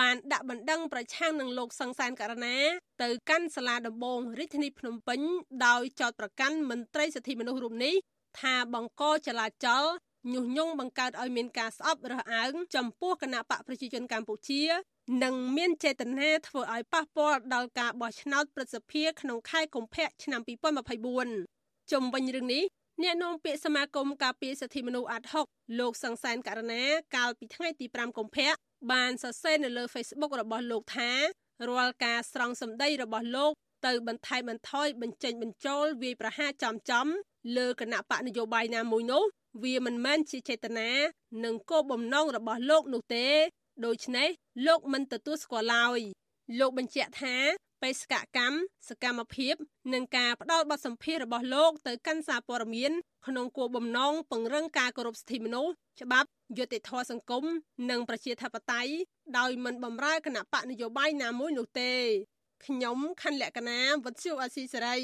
[SPEAKER 7] បានដាក់បណ្ដឹងប្រឆាំងនឹងលោកសង្សានករណាទៅកាន់សាលាដំបងរាជធានីភ្នំពេញដោយចោទប្រកាន់មន្ត្រីសិទ្ធិមនុស្សរូបនេះថាបង្កចលាចល ញុះញង់បង្កើតឲ្យមានការស្អប់រើសអើងចំពោះគណៈបកប្រជាជនកម្ពុជានិងមានចេតនាធ្វើឲ្យប៉ះពាល់ដល់ការបោះឆ្នោតប្រសិទ្ធភាពក្នុងខែកុម្ភៈឆ្នាំ2024ជុំវិញរឿងនេះអ្នកនាំពាក្យសមាគមការពារសិទ្ធិមនុស្សអាត់ហុកលោកសង្សានករណាកាលពីថ្ងៃទី5កុម្ភៈបានសរសេរនៅលើ Facebook របស់លោកថារាល់ការស្រង់សម្ដីរបស់លោក ទៅបន្ថែមបន្ថយបញ្ចេញបញ្ចូលវាយប្រហារចំចំលើគណៈបកនយោបាយណាមួយនោះ វាមិនមែនជាចេតនានិងគោលបំណងរបស់លោកនោះទេដូច្នេះលោកមិនទទួលស្គាល់ឡើយលោកបញ្ជាក់ថាបេសកកម្មសកម្មភាពនិងការផ្ដល់បទសម្ភាសរបស់លោកទៅកាន់សារព័ត៌មានក្នុងគោលបំណងពង្រឹងការគោរពសិទ្ធិមនុស្សច្បាប់យុត្តិធម៌សង្គមនិងប្រជាធិបតេយ្យដោយមិនបំរើគណៈបកនយោបាយណាមួយនោះទេខ្ញុំខណ្ឌលក្ខណាវុទ្ធុអាស៊ីសេរី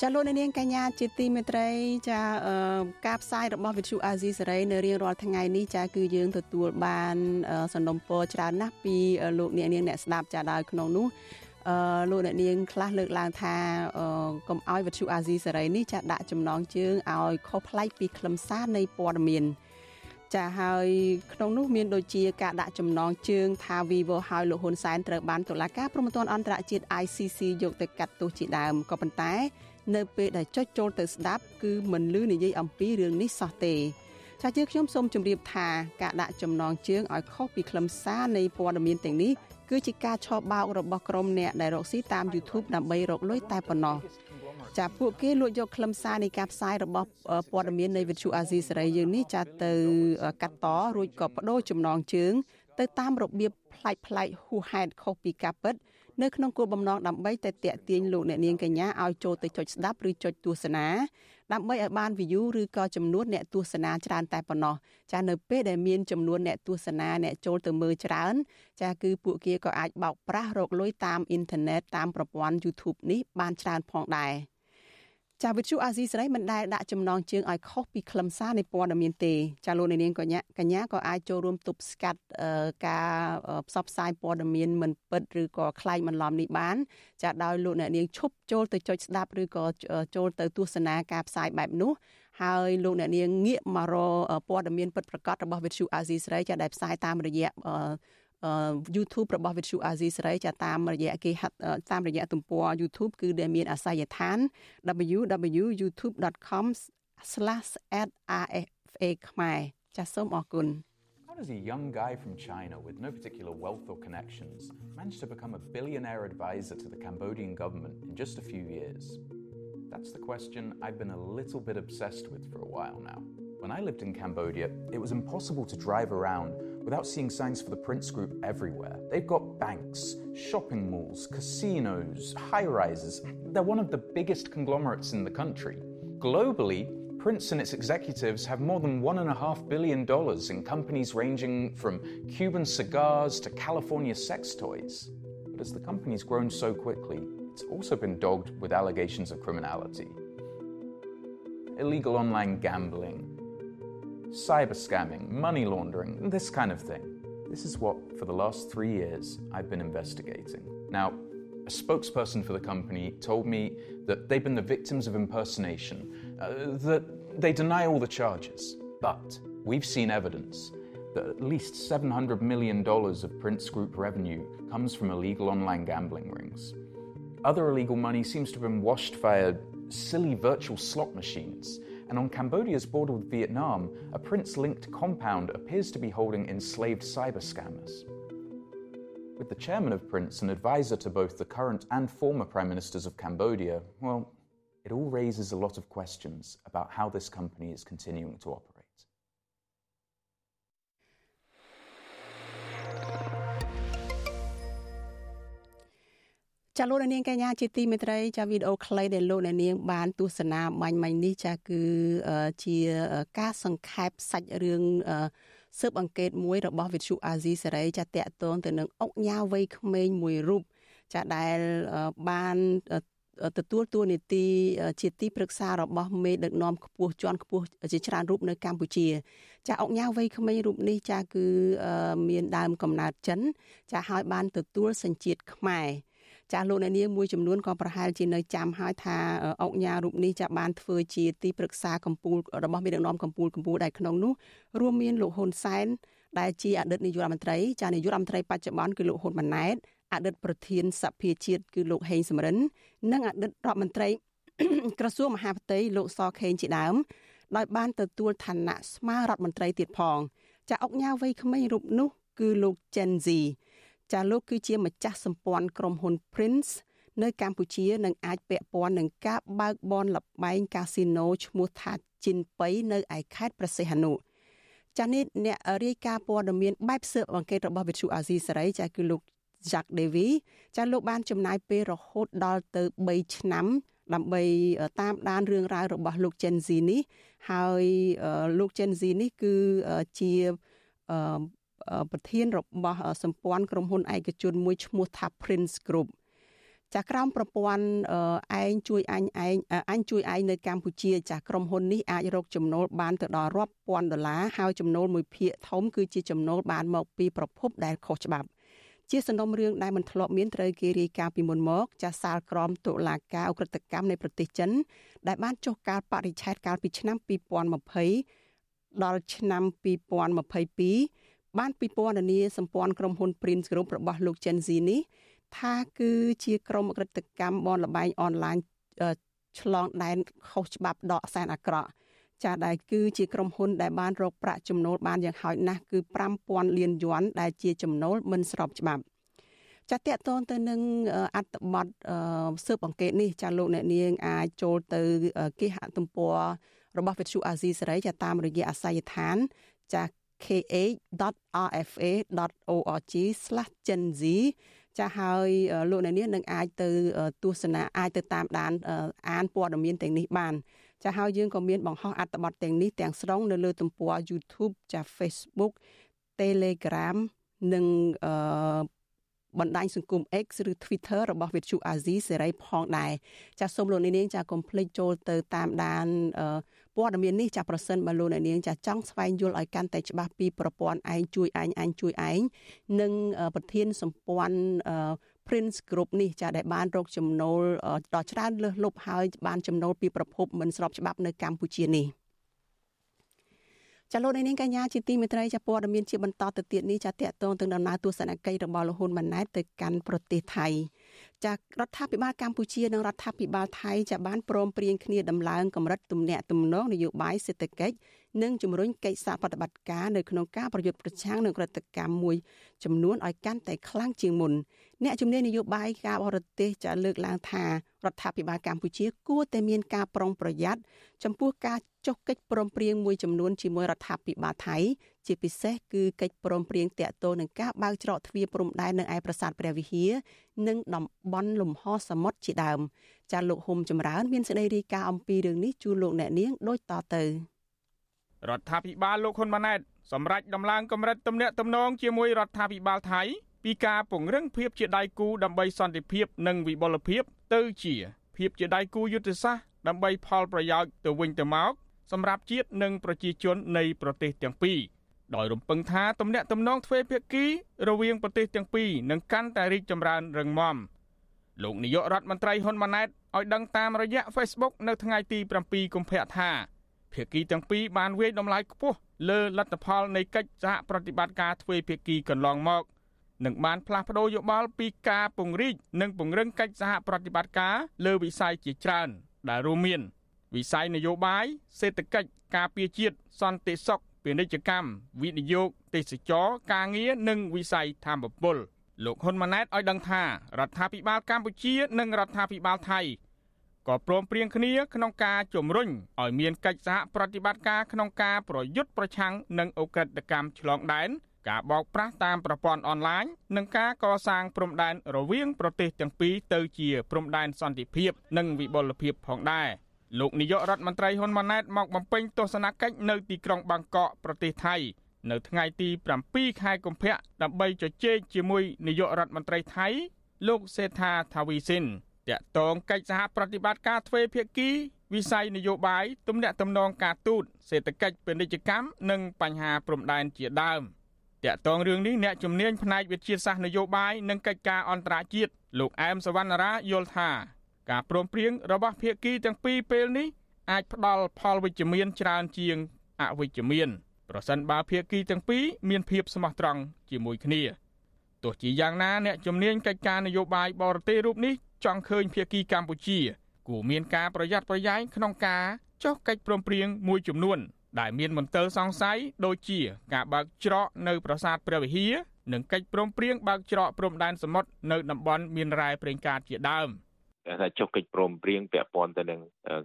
[SPEAKER 1] ចាលោកនាងកញ្ញាជាទីមេត្រីចាការផ្សាយរបស់វិទ្យុអាស៊ីសេរីនៅរៀងរាល់ថ្ងៃនេះចាគឺយើងទទួលបានសំណុំពរច្រើនណាស់ពីលោកអ្នកនាងអ្នកស្ដាប់ចាដោយក្នុងនោះអឺលោកអ្នកនាងខ្លះលើកឡើងថាកុំឲ្យវិទ្យុអាស៊ីសេរីនេះចាដាក់ចំណងជើងឲ្យខុសប្លែកពីខ្លឹមសារនៃព័ត៌មានចាហើយក្នុងនោះមានដូចជាការដាក់ចំណងជើងថា Vivo ហើយលោកហ៊ុនសែនត្រូវបានតុលាការព្រហ្មទណ្ឌអន្តរជាតិ ICC យកទៅកាត់ទោសជាដើមក៏ប៉ុន្តែ នៅពេលដែលចុចចូលទៅស្ដាប់គឺមិនលឺនិយាយអំពីរឿងនេះសោះទេចាជាខ្ញុំសូមជម្រាបថាការដាក់ចំណងជើងឲ្យខុសពីខ្លឹមសារនៃព័ត៌មានទាំងនេះគឺជាការឆបោករបស់ក្រុមអ្នកដែលរកស៊ីតាម YouTube ដើម្បីរកលុយតែប៉ុណ្ណោះចាពួកគេលួចយកខ្លឹមសារនៃការផ្សាយរបស់ព័ត៌មាននៃវិទ្យុអាស៊ីសេរីយើងនេះចាទៅកាត់តរួចក៏បដូរចំណងជើង ទៅតាមរបៀបប្លែកប្លែកហួសហេតុខុសពីការពិត នៅក្នុងគោលបំណងដើម្បីតែតាក់ទាញលោកអ្នកនាងកញ្ញាឲ្យចូលទៅចុចស្ដាប់ឬចុចទស្សនាដើម្បីឲ្យបាន view ឬក៏ចំនួនអ្នកទស្សនាច្រើនតែប៉ុណ្ណោះចានៅពេលដែលមានចំនួនអ្នកទស្សនាអ្នកចូលទៅមើលច្រើន ចាគឺពួកគេក៏អាចបោកប្រាស់រកលុយតាមអ៊ីនធឺណិតតាមប្រព័ន្ធ YouTube នេះបានច្រើនផងដែរ។ ចាវិទ្យុអាស៊ីសេរីមិនដែលដាក់ចំណងជើងឲ្យខុសពីខ្លឹមសារនៃព័ត៌មានទេចាលោកនាងកញ្ញាកញ្ញាក៏អាចចូលរួមទប់ស្កាត់ការផ្សព្វផ្សាយព័ត៌មានមិនពិតឬក៏ក្លែងបន្លំនេះបានចាដោយលោកអ្នកនាងឈប់ចូលទៅចុចស្ដាប់ឬក៏ចូលទៅទស្សនាការផ្សាយបែបនោះហើយលោកអ្នកនាងងាកមករកព័ត៌មានពិតប្រាកដរបស់វិទ្យុអាស៊ីសេរីចាដែលផ្សាយតាមរយៈ YouTube របស់ Vithu Azizi សេរីចាតាមរយៈគេតាមរយៈទំព័រ YouTube គឺដែលមានអាសយដ្ឋាន www.youtube.com/rfa ខ្មែរចាសសូមអរគុណ
[SPEAKER 9] How does a young guy from China with no particular wealth or connections manage to become a billionaire advisor to the Cambodian government in just a few years? That's the question I've been a little bit obsessed with for a while now. When I lived in Cambodia, it was impossible to drive around without seeing signs for the Prince Group everywhere. They've got banks, shopping malls, casinos, high rises. They're one of the biggest conglomerates in the country. Globally, Prince and its executives have more than $1.5 billion in companies ranging from Cuban cigars to California sex toys. But as the company's grown so quickly, it's also been dogged with allegations of criminality. Illegal online gambling, cyber scamming, money laundering, this kind of thing. This is what, for the last three years, I've been investigating. Now, a spokesperson for the company told me that they've been the victims of impersonation, uh, that they deny all the charges. But we've seen evidence. that at least $700 million of Prince Group revenue comes from illegal online gambling rings. Other illegal money seems to have been washed via silly virtual slot machines. And on Cambodia's border with Vietnam, a Prince linked compound appears to be holding enslaved cyber scammers. With the chairman of Prince, an advisor to both the current and former prime ministers of Cambodia, well, it all raises a lot of questions about how this company is continuing to operate.
[SPEAKER 1] ចាលោកនាងកញ្ញាជាទីមេត្រីចាវីដេអូខ្លីដែលលោកនាងបានទស្សនាបាញ់មិញនេះចាគឺជាការសង្ខេបសាច់រឿងស៊ើបអង្កេតមួយរបស់វិទ្យុអាស៊ីសេរីចាតកតងទៅនឹងអុកញ៉ាវ័យក្មេងមួយរូបចាដែលបានទទួលតួនាទីជាទីប្រឹក្សារបស់មេដឹកនាំខ្ពស់ជាន់ខ្ពស់ជាច្រើនរូបនៅកម្ពុជា ចាអុកញ៉ាវ័យក្មេងរូបនេះចាគឺមានដើមកំណើតចិន ចាហើយបានទទួលសញ្ជាតិខ្មែរ ចាស់លោកអ្នកនាងមួយចំនួនក៏ប្រហែលជានៅចាំហើយថាអុកញ៉ារូបនេះចាបានធ្វើជាទីប្រឹក្សាកម្ពុជារបស់មេដឹកនាំកម្ពុជាកម្ពុជាដែលក្នុងនោះរួមមានលោកហ៊ុនសែនដែលជាអតីតនាយករដ្ឋមន្ត្រីចានាយករដ្ឋមន្ត្រីបច្ចុប្បន្នគឺលោកហ៊ុនម៉ាណែតអតីតប្រធានសភាជាតិគឺលោកហេងសំរិន និងអតីតរដ្ឋមន្ត្រីក្រសួងមហាផ្ទៃលោកសខេងជាដើមដោយបានទទួលឋានៈស្មើរដ្ឋមន្ត្រីទៀតផងចាអុកញ៉ាវ័យក្មេងរូបនោះគឺលោក Gen Z ចាលោកគឺជាម្ចាស់សម្ព័ន្ធក្រុមហ៊ុន Prince នៅកម្ពុជានឹងអាចពាក់ព័ន្ធនឹងការបើកបនលបែងកាស៊ីណូឈ្មោះថាជីនប៉ៃនៅឯខេត្តប្រសេះហនុចានេះអ្នករាយការណ៍ព័ត៌មានបែបស៊ើបអង្កេតរបស់វិទ្យុអាស៊ីសេរីចាគឺលោក Jack Davy ចាលោកបានចំណាយពេលរហូតដល់ទៅ3ឆ្នាំដើម្បីតាមដានរឿងរ៉ាវរបស់លោក Gen Z នេះហើយលោក Gen Z នេះគឺជា ប្រធានរបស់សម្ព័ន្ធក្រុមហ៊ុនឯកជនមួយឈ្មោះថា Prince Group ចាក្រមប្រព័ន្ធឯងជួយអញឯងអញជួយឯងនៅកម្ពុជាចាក្រុមហ៊ុននេះអាចរកចំណូលបានទៅដល់រាប់ពាន់ដុល្លារហើយចំណូលមួយភាគធំគឺជាចំណូលបានមកពីប្រភពដែលខុសច្បាប់ជាសំណុំរឿងដែលមិនធ្លាប់មានត្រូវគេរាយការណ៍ពីមុនមកចាសាលក្រមតុលាការអ ுக ្រិតកម្មនៃប្រទេសចិន ដែលបានចុះការបរិច្ឆេទកាលពីឆ្នាំ2020ដល់ឆ្នាំ2022 បានពិពណ៌នាសម្ព័ន្ធក្រុមហ៊ុន Prince Group របស់លោក Gen Z នេះថាគឺជាក្រុមអក្រិតកម្មបនលបែងអនឡាញឆ្លងដែនខុសច្បាប់ដកសែនអាក្រក់ចាដែលគឺជាក្រុមហ៊ុនដែលបានរកប្រាក់ចំណូលបានយ៉ាងហោចណាស់គឺ5000លានយួនដែលជាចំណូលមិនស្របច្បាប់ចាតកតងទៅនឹងអត្តបទស៊ើបអង្កេតនេះចាលោកអ្នកនាងអាចចូលទៅគេហទំព័ររបស់វិទ្យុអាស៊ីសេរីចាតាមរយៈអាស័យដ្ឋានចា kh.rfa.org/genz ចាហើយលោកអ្នកនាងនឹងអាចទៅទស្សនាអាចទៅតាមដានអានព័ត៌មានទាំងនេះបានចាហើយយើងក៏មានបង្ហោះអត្ថបទទាំងនេះទាំងស្រុងនៅលើទំព័រ YouTube ចា Facebook Telegram និងអឺបណ្ដាញសង្គម X ឬ Twitter របស់ Vithu Azizi សេរីផងដែរចាសសូមលោកនាងចាកុំភ្លេចចូលទៅតាមដាន ព័ត៌មាននេះចាប្រសិនបើលោកអ្នកនាងចាចង់ស្វែងយល់ឲ្យកាន់តែច្បាស់ពីប្រព័ន្ធឯងជួយឯងឯងជួយឯងនិងប្រធានសម្ព័ន្ធ Prince Group នេះចាដែលបានរកចំណូលដល់ច្រើនលើសលប់ហើយបានចំណូលពីប្រភពមិនស្របច្បាប់នៅកម្ពុជានេះចាលោកនាងកញ្ញាជាទីមេត្រីចាព័ត៌មានជាបន្តទៅទៀតនេះចាតកតងទៅដំណើរទស្សនកិច្ចរបស់លោកហ៊ុនម៉ាណែតទៅកាន់ប្រទេសថៃ ចារដ្ឋាភិបាលកម្ពុជានិងរដ្ឋាភិបាលថៃចាបានព្រមព្រៀងគ្នាដំឡើងកម្រិតទំនាក់ទំនងនយោបាយសេដ្ឋកិច្ច និងជំរុញកិច្ចសហប្រតិបត្តិការនៅក្នុងការប្រយុទ្ធប្រឆាំងនឹងក្រតកម្មមួយចំនួនឲ្យកាន់តែខ្លាំងជាងមុនអ្នកជំនាញនយោបាយការបរទេសចាលើកឡើងថារដ្ឋាភិបាលកម្ពុជាគួរតែមានការប្រុងប្រយ័ត្នចំពោះការចុះកិច្ចព្រមព្រៀងមួយចំនួនជាមួយរដ្ឋាភិបាលថៃជាពិសេសគឺកិច្ចព្រមព្រៀងតាក់ទងនឹងការបើកច្រកទ្វារព្រំដែននៅឯប្រាសាទព្រះវិហារនិងតំបន់លំហសមុទ្រជាដើមចាលោកហុំចម្រើនមានសេចក្តីរាយការណ៍អំពីរឿងនេះជូនលោកអ្នកនាងដូចតទៅ
[SPEAKER 10] រដ្ឋាភិបាលលោកហ៊ុនម៉ាណែតសម្រេចដំឡើងកម្រិតទំនាក់ទំនងជាមួយរដ្ឋាភិបាលថៃពីការពង្រឹងភាពជាដៃគូដើម្បីសន្តិភាពនិងវិបុលភាពទៅជាភាពជាដៃគូយុទ្ធសាស្ត្រដើម្បីផលប្រយោជន៍ទៅវិញទៅមកសម្រាប់ជាតិនិងប្រជាជននៃប្រទេសទាំងពីរដោយរំពឹងថាទំនាក់ទំនងទ្វេភាគីរវាងប្រទេសទាំងពីរនឹងកាន់តែរីកចម្រើនរឹងមាំលោកនាយករដ្ឋមន្ត្រីហ៊ុនម៉ាណែតឲ្យដឹងតាមរយៈ Facebook នៅថ្ងៃទី7កុម្ភៈថា ភាគីទាំងពីរបានវាយតម្លៃខ្ពស់លើលទ្ធផលនៃកិច្ចសហប្រតិបត្តិការទ្វេភាគីកន្លងមកនិងបានផ្លាស់ប្តូរយោបល់ពីការពង្រីកនិងពង្រឹងកិច្ចសហប្រតិបត្តិការលើវិស័យជាច្រើន ដែលរួមមាន វិស័យនយោបាយសេដ្ឋកិច្ចការពារជាតិសន្តិសុខពាណិជ្ជកម្មវិនិយោគទេសចរការងារនិងវិស័យធម្មពលលោកហ៊ុនម៉ាណែតឲ្យដឹងថារដ្ឋាភិបាលកម្ពុជា និងរដ្ឋាភិបាលថៃ ក៏ព្រមព្រៀងគ្នាក្នុងការជំរុញឲ្យមានកិច្ចសហប្រតិបត្តិការក្នុងការប្រយុទ្ធប្រឆាំងនឹងអ ுக ្រិតកម្មឆ្លងដែនការបោកប្រាស់តាមប្រព័ន្ធអនឡាញនិងការកសាងព្រំដែនរវាងប្រទេសទាំងពីរទៅជាព្រំដែនសន្តិភាព និងវិបុលភាពផងដែរលោកនាយករដ្ឋមន្ត្រីហ៊ុនម៉ាណែតមកបំពេញទស្សនកិច្ចនៅទីក្រុងបាងកកប្រទេសថៃនៅថ្ងៃទី7ខែកុម្ភៈដើម្បីជជែកជាមួយនាយករដ្ឋមន្ត្រីថៃ លោកសេដ្ឋាថាវីសិន តាក់ទងកិច្ចសហប្រតិបត្តិការទ្វេភាគីវិស័យនយោបាយទំនាក់ទំនងការទូតសេដ្ឋកិច្ចពាណិជ្ជកម្មនិងបញ្ហាព្រំដែនជាដើមតាក់ទងរឿងនេះអ្នកជំនាញផ្នែកវិទ្យាសាស្ត្រនយោបាយនិងកិច្ចការអន្តរជាតិលោកអែមសវណ្ណារាយល់ថា ការព្រមព្រៀងរបស់ភាគីទាំងពីរពេលនេះអាចផ្ដល់ផលវិជ្ជមានច្រើនជាងអវិជ្ជមានប្រសិនបើភាគីទាំងពីរមានភាពស្មោះត្រង់ជាមួយគ្នាទោះជាយ៉ាងណាអ្នកជំនាញកិច្ចការនយោបាយបរទេសរូបនេះ ចង់ឃើញភាគីកម្ពុជាគួរមានការប្រយ័ត្នប្រយែងក្នុងការចុះកិច្ចព្រមព្រៀងមួយចំនួន ដែលមានមន្ទិលសង្ស័យដូចជា ការបើកច្រកនៅប្រាសាទព្រះវិហារនិងកិច្ចព្រមព្រៀងបើកច្រកព្រំដែនសមុទ្រនៅតំបន់មានរ៉ែប្រេងកាតជាដើម។
[SPEAKER 11] ថាចុះកិច្ចព្រមព្រៀងពាក់ព័ន្ធទៅនឹង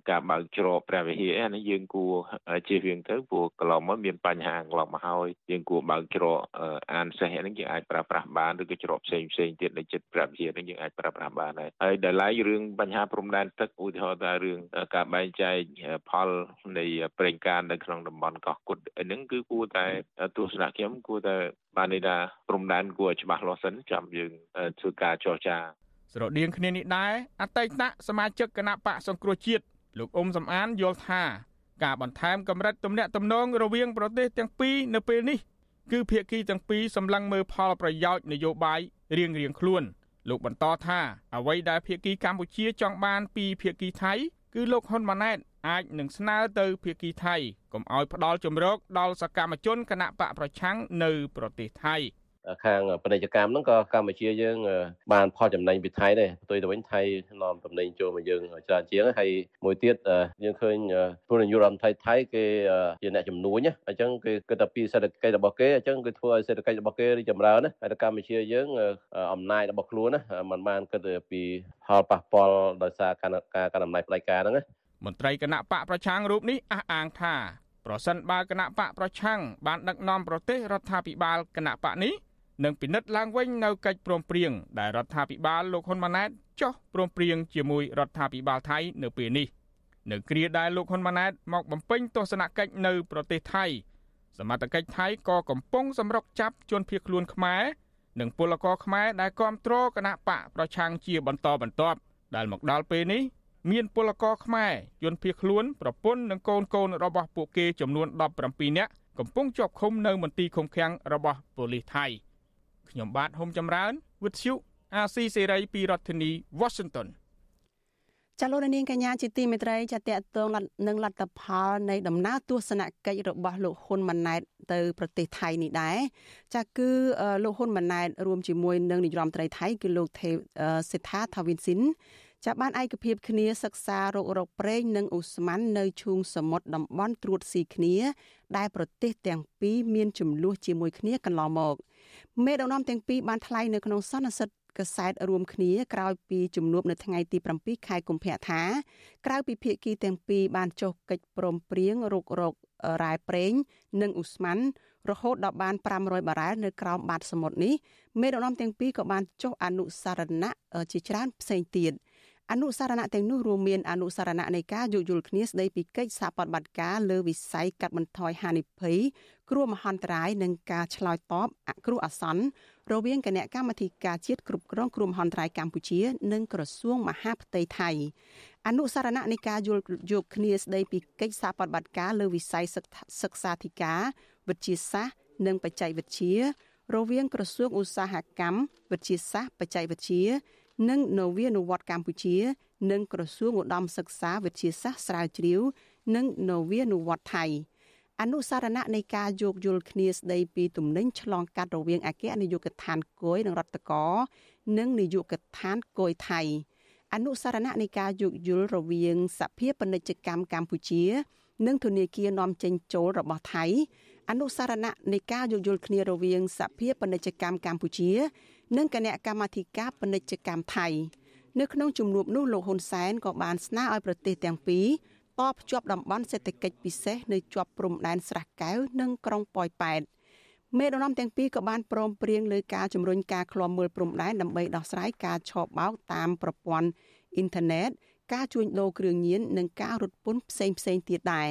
[SPEAKER 11] ការបើកច្រកព្រះវិហារអានេះយើងគួរជៀសវាងទៅព្រោះកន្លងមកមានបញ្ហាកន្លងមកហើយយើងគួរបើកច្រកអានសេះហ្នឹងយើងអាចប្រើប្រាស់បានឬក៏ច្រកផ្សេងផ្សេងទៀតនៅចិត្តព្រះវិហារហ្នឹងយើងអាចប្រើប្រាស់បានហើយហើយដល់ឡែករឿងបញ្ហាព្រំដែនទឹកឧទាហរណ៍ថារឿងការបែងចែកផលនៃប្រេងកាតនៅក្នុងតំបន់កោះគុតហ្នឹងគឺគួរតែទស្សនៈខ្ញុំគួរតែបានន័យថាព្រំដែនគួរច្បាស់លាស់សិនចាំយើងធ្វើការចរចា
[SPEAKER 10] ស្រដៀងគ្នានេះដែរអតីតសមាជិកគណៈបកសង្គ្រោះជាតិលោកអ៊ុំសំអានយល់ថាការបន្ថែមកម្រិតទំនាក់ទំនងរវាងប្រទេសទាំងពីរនៅពេលនេះគឺភាគីទាំងពីរសម្លឹងមើលផលប្រយោជន៍នយោបាយរៀងរៀងខ្លួន លោកបន្តថាអ្វីដែលភាគីកម្ពុជាចង់បានពីភាគីថៃគឺលោកហ៊ុនម៉ាណែតអាចនឹងស្នើទៅភាគីថៃកុំឲ្យផ្ដាល់ជំរកដល់សកម្មជនគណៈបកប្រឆាំងនៅប្រទេសថៃ។
[SPEAKER 12] ខាងពាណិជ្ជកម្មហ្នឹងក៏កម្ពុជាយើង បានផលចំណេញពីថៃដែរផ្ទុយទៅវិញថៃនាំតំណែងចូលមកយើងច្រើនជាងហើយមួយទៀតយើងឃើញពលរដ្ឋរដ្ឋថៃថៃគេជាអ្នកជំនួញអញ្ចឹងគេគិតតែពីសេដ្ឋកិច្ចរបស់គេអញ្ចឹងគឺធ្វើឲ្យសេដ្ឋកិច្ចរបស់គេរីកចម្រើនណាហើយកម្ពុជាយើងអំណាចរបស់ខ្លួនណាมันបានគិតពីផលប៉ះពាល់ដោយសារការការអំណាចផ្ដាច់ការហ្នឹងណា
[SPEAKER 10] មន្ត្រីគណៈបកប្រឆាំងរូបនេះអះអាងថាប្រសិនបើគណៈបកប្រឆាំងបានដឹកនាំប្រទេសរដ្ឋាភិបាលគណៈបកនេះ និងពិនិត្យឡើងវិញនៅកិច្ចព្រមព្រៀងដែលរដ្ឋាភិបាលលោកហ៊ុនម៉ាណែតចុះព្រមព្រៀងជាមួយរដ្ឋាភិបាលថៃនៅពេលនេះនៅគ្រាដែលលោកហ៊ុនម៉ាណែតមកបំពេញទស្សនកិច្ចនៅប្រទេសថៃសមត្ថកិច្ចថៃក៏កំពុងសម្រុកចាប់ជនភៀសខ្លួនខ្មែរនិងពលករខ្មែរដែលគ្រប់គ្រងគណៈបកប្រឆាំងជាបន្តបន្ទាប់ដែលមកដល់ពេលនេះមានពលករខ្មែរជនភៀសខ្លួនប្រពន្ធនិងកូនកូនរបស់ពួកគេចំនួន17នាក់កំពុងជាប់ឃុំនៅមន្ទីរឃុំឃាំងរបស់ប៉ូលីសថៃ។ ខ្ញុំបាទហុំចម្រើនវិទ្យុអាស៊ីសេរីពីរដ្ឋធានី Washington
[SPEAKER 1] ចាលោកនាងកញ្ញាជាទីមេត្រីចាតកតងនឹងលទ្ធផលនៃដំណើរទស្សនកិច្ចរបស់លោកហ៊ុនម៉ាណែតទៅប្រទេសថៃនេះដែរចាគឺលោកហ៊ុនម៉ាណែតរួមជាមួយនឹងនាយរដ្ឋមន្ត្រីថៃគឺលោកទេសេដ្ឋាថាវិនស៊ីន ចាប់បានឯកភាពគ្នាសិក្សារោគរោគប្រេងនិងឧស្ម័ននៅឈូងសមុទ្រតំបន់ត្រួតស៊ីគ្នា ដែលប្រទេសទាំងពីរមានចំនួនជាមួយគ្នាកន្លងមកមេដឹកនាំទាំងពីរបានថ្លែងនៅក្នុងសន្និសីទកសែតរួមគ្នាក្រោយពីជំនួបនៅថ្ងៃទី7ខែកុម្ភៈថាក្រៅពីភាគីទាំងពីរបានចុះកិច្ចព្រមព្រៀងរុករករ៉ែប្រេង និងឧស្ម័នរហូតដល់បាន500បារ៉ែលនៅក្រោមបាតសមុទ្រនេះមេដឹកនាំទាំងពីរក៏បានចុះអនុសារណៈជាច្រើនផ្សេងទៀត។ អនុសារណៈទាំងនោះរួមមានអនុសារណៈនៃការយោគយល់គ្នាស្ដីពីកិច្ចសហប្រតិបត្តិការលើវិស័យកាត់បន្ថយហានិភ័យគ្រោះមហន្តរាយនិងការឆ្លើយតបអគ្រោះអាសន្នរវាងគណៈកម្មាធិការជាតិគ្រប់គ្រងគ្រោះមហន្តរាយកម្ពុជា និងក្រសួងមហាផ្ទៃថៃអនុសារណៈនៃការយល់យោគគ្នាស្ដីពីកិច្ចសហប្រតិបត្តិការលើវិស័យសិក្សាធិការវិទ្យាសាស្ត្រនិងបច្ចេកវិទ្យារវាងក្រសួងឧស្សាហកម្មវិទ្យាសាស្ត្របច្ចេកវិទ្យា និងនវានុវត្តន៍កម្ពុជា និងក្រសួងឧត្តមសិក្សាវិទ្យាសាស្ត្រស្រាវជ្រាវ និងនវានុវត្តន៍ថៃអនុសារណៈនៃការយោគយល់គ្នាស្ដីពីទំនិញឆ្លងកាត់រវាងអគ្គនាយកដ្ឋានគយនិងរដ្ឋកោនិងនាយកដ្ឋានគយថៃអនុសារណៈនៃការយោគយល់រវាងសភាពាណិជ្ជកម្មកម្ពុជា និងធនាគារនាំចេញចូលរបស់ថៃអនុសារណៈនៃការយោគយល់គ្នារវាងសភាពាណិជ្ជកម្មកម្ពុជា និងគណៈកម្មាធិការពាណិជ្ជកម្មថៃនៅក្នុងជំនួបនោះលោកហ៊ុនសែនក៏បានស្នើឲ្យប្រទេសទាំងពីរតភ្ជាប់តំបន់សេដ្ឋកិច្ចពិសេសនៅជាប់ព្រំដែនស្រះកែវនិងក្រុងប៉ោយប៉ែតមេដឹកនាំទាំងពីរក៏បានព្រមព្រៀងលើការជំរុញការឃ្លាំមើលព្រំដែនដើម្បីដោះស្រាយការឆបបោកតាមប្រព័ន្ធអ៊ីនធឺណិតការជួញដូរគ្រឿងញៀននិងការរត់ពន្ធផ្សេងផ្សេងទៀតដែរ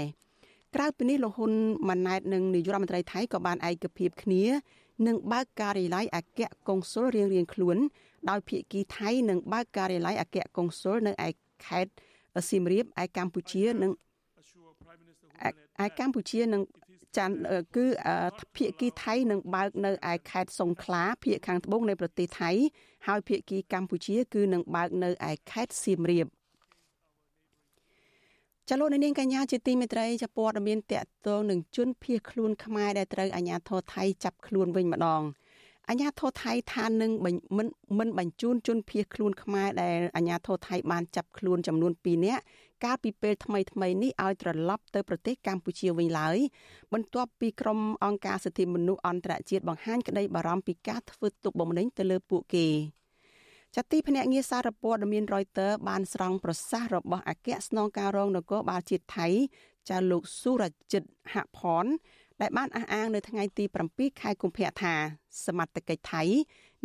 [SPEAKER 1] ក្រៅពីនេះលោកហ៊ុនម៉ាណែតនិងនាយករដ្ឋមន្ត្រីថៃក៏បានឯកភាពគ្នា នឹងបើកការិយាល័យអគ្គកុងស៊ុលរៀងៗខ្លួន ដោយភាគីថៃនឹងបើកការិយាល័យអគ្គកុងស៊ុលនៅឯខេត្តសៀមរាបឯកម្ពុជានិងឯកម្ពុជានឹងចាន់គឺភាគីថៃនឹងបើកនៅឯខេត្តសង្ខឡាភាគខាងត្បូងនៃប្រទេសថៃហើយភាគីកម្ពុជា គឺនឹងបើកនៅឯខេត្តសៀមរាប ចលនានាងកញ្ញាជាទីមេត្រីចាព័ត៌មានតកតងនឹងជនភៀសខ្លួនខ្មែរដែលត្រូវអាជ្ញាធរថៃចាប់ខ្លួនវិញម្ដងអាញាធរថៃថានឹងមិនមិនបញ្ជូនជនភៀសខ្លួនខ្មែរដែលអាញាធរថៃបានចាប់ខ្លួនចំនួន2នាក់កាលពីពេលថ្មីថ្មីនេះឲ្យត្រឡប់ទៅប្រទេសកម្ពុជាវិញឡើយបន្ទាប់ពីក្រុមអង្គការសិទ្ធិមនុស្សអន្តរជាតិបង្ហាញក្តីបារម្ភពីការធ្វើទុកបុកម្នេញទៅលើពួកគេ ចតិភ្នាក់ងារសារព័ត៌មាន Reuters បានស្រង់ប្រសាសន៍របស់អគ្គស្នងការរងនគរបាលជាតិថៃចៅលោកសុរជិតហផនដែលបានអះអាងនៅថ្ងៃទី7ខែកុម្ភៈថាសមត្ថកិច្ចថៃ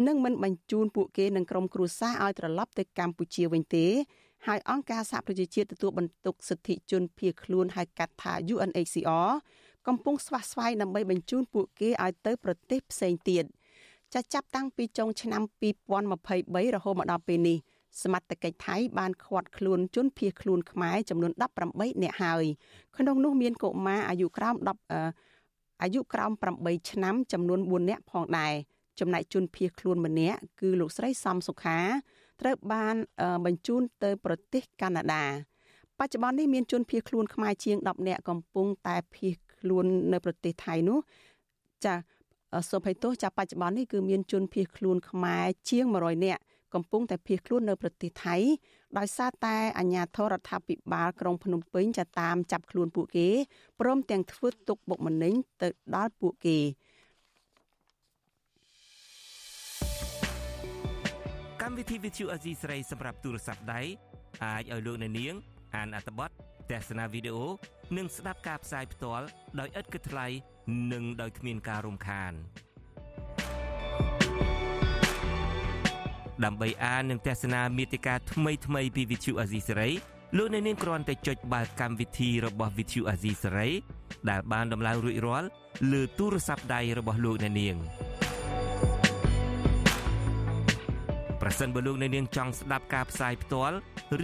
[SPEAKER 1] នឹងមិនបញ្ជូនពួកគេនិងក្រុមគ្រួសារឲ្យត្រឡប់ទៅកម្ពុជាវិញទេហើយអង្គការសហប្រជាជាតិទទួលបន្ទុកសិទ្ធិជនភៀសខ្លួនហៅកាត់ថា UNHCR កំពុងស្វះស្វែងដើម្បីបញ្ជូនពួកគេឲ្យទៅប្រទេសផ្សេងទៀត ចាចាប់តាំងពីចុងឆ្នាំ2023រហូតមកដល់ពេលនេះសមត្ថកិច្ចថៃបានឃាត់ខ្លួនជនភៀសខ្លួនខ្មែរចំនួន18នាក់ហើយក្នុងនោះមានកុមារអាយុក្រោម10អាយុក្រោម8ឆ្នាំចំនួន4នាក់ផងដែរចំណែកជនភៀសខ្លួនម្នាក់គឺលោកស្រីសំសុខាត្រូវបានបញ្ជូនទៅប្រទេសកាណាដាបច្ចុប្បន្ននេះមានជនភៀសខ្លួនខ្មែរជាង10នាក់កំពុងតែភៀសខ្លួននៅប្រទេសថៃនោះចា សូមឲ្យទោសចាបច្ចុប្បន្ននេះគឺមានជនភៀសខ្លួនខ្មែរជាង100នាក់កំពុងតែភៀសខ្លួននៅប្រទេសថៃដោយសារតែអាជ្ញាធររដ្ឋាភិបាលក្រុងភ្នំពេញចាតាមចាប់ខ្លួនពួកគេព្រមទាំងធ្វើទុកបុកម្នេញទៅដល់ពួកគេ
[SPEAKER 13] កម្មវិធី Vithu Azizi ស្រីសម្រាប់ទូរស័ព្ទដៃអាចឲ្យលោកអ្នកនាងអានអត្ថបទទស្សនាវីដេអូ និងស្ដាប់ការផ្សាយផ្ទាល់ដោយឥតគិតថ្លៃនិងដោយគ្មានការរំខាន។ដើម្បីអាននិងទស្សនាមេតិការថ្មីថ្មីពី Vithu Azisari លោកអ្នកនាងគ្រាន់តែចុចបាល់កម្មវិធីរបស់ Vithu Azisari ដែលបានដំឡើងរួចរាល់លើទូរស័ព្ទដៃរបស់លោកអ្នកនាងប្រសិនបើលោកអ្នកនាងចង់ស្ដាប់ការផ្សាយផ្ទាល់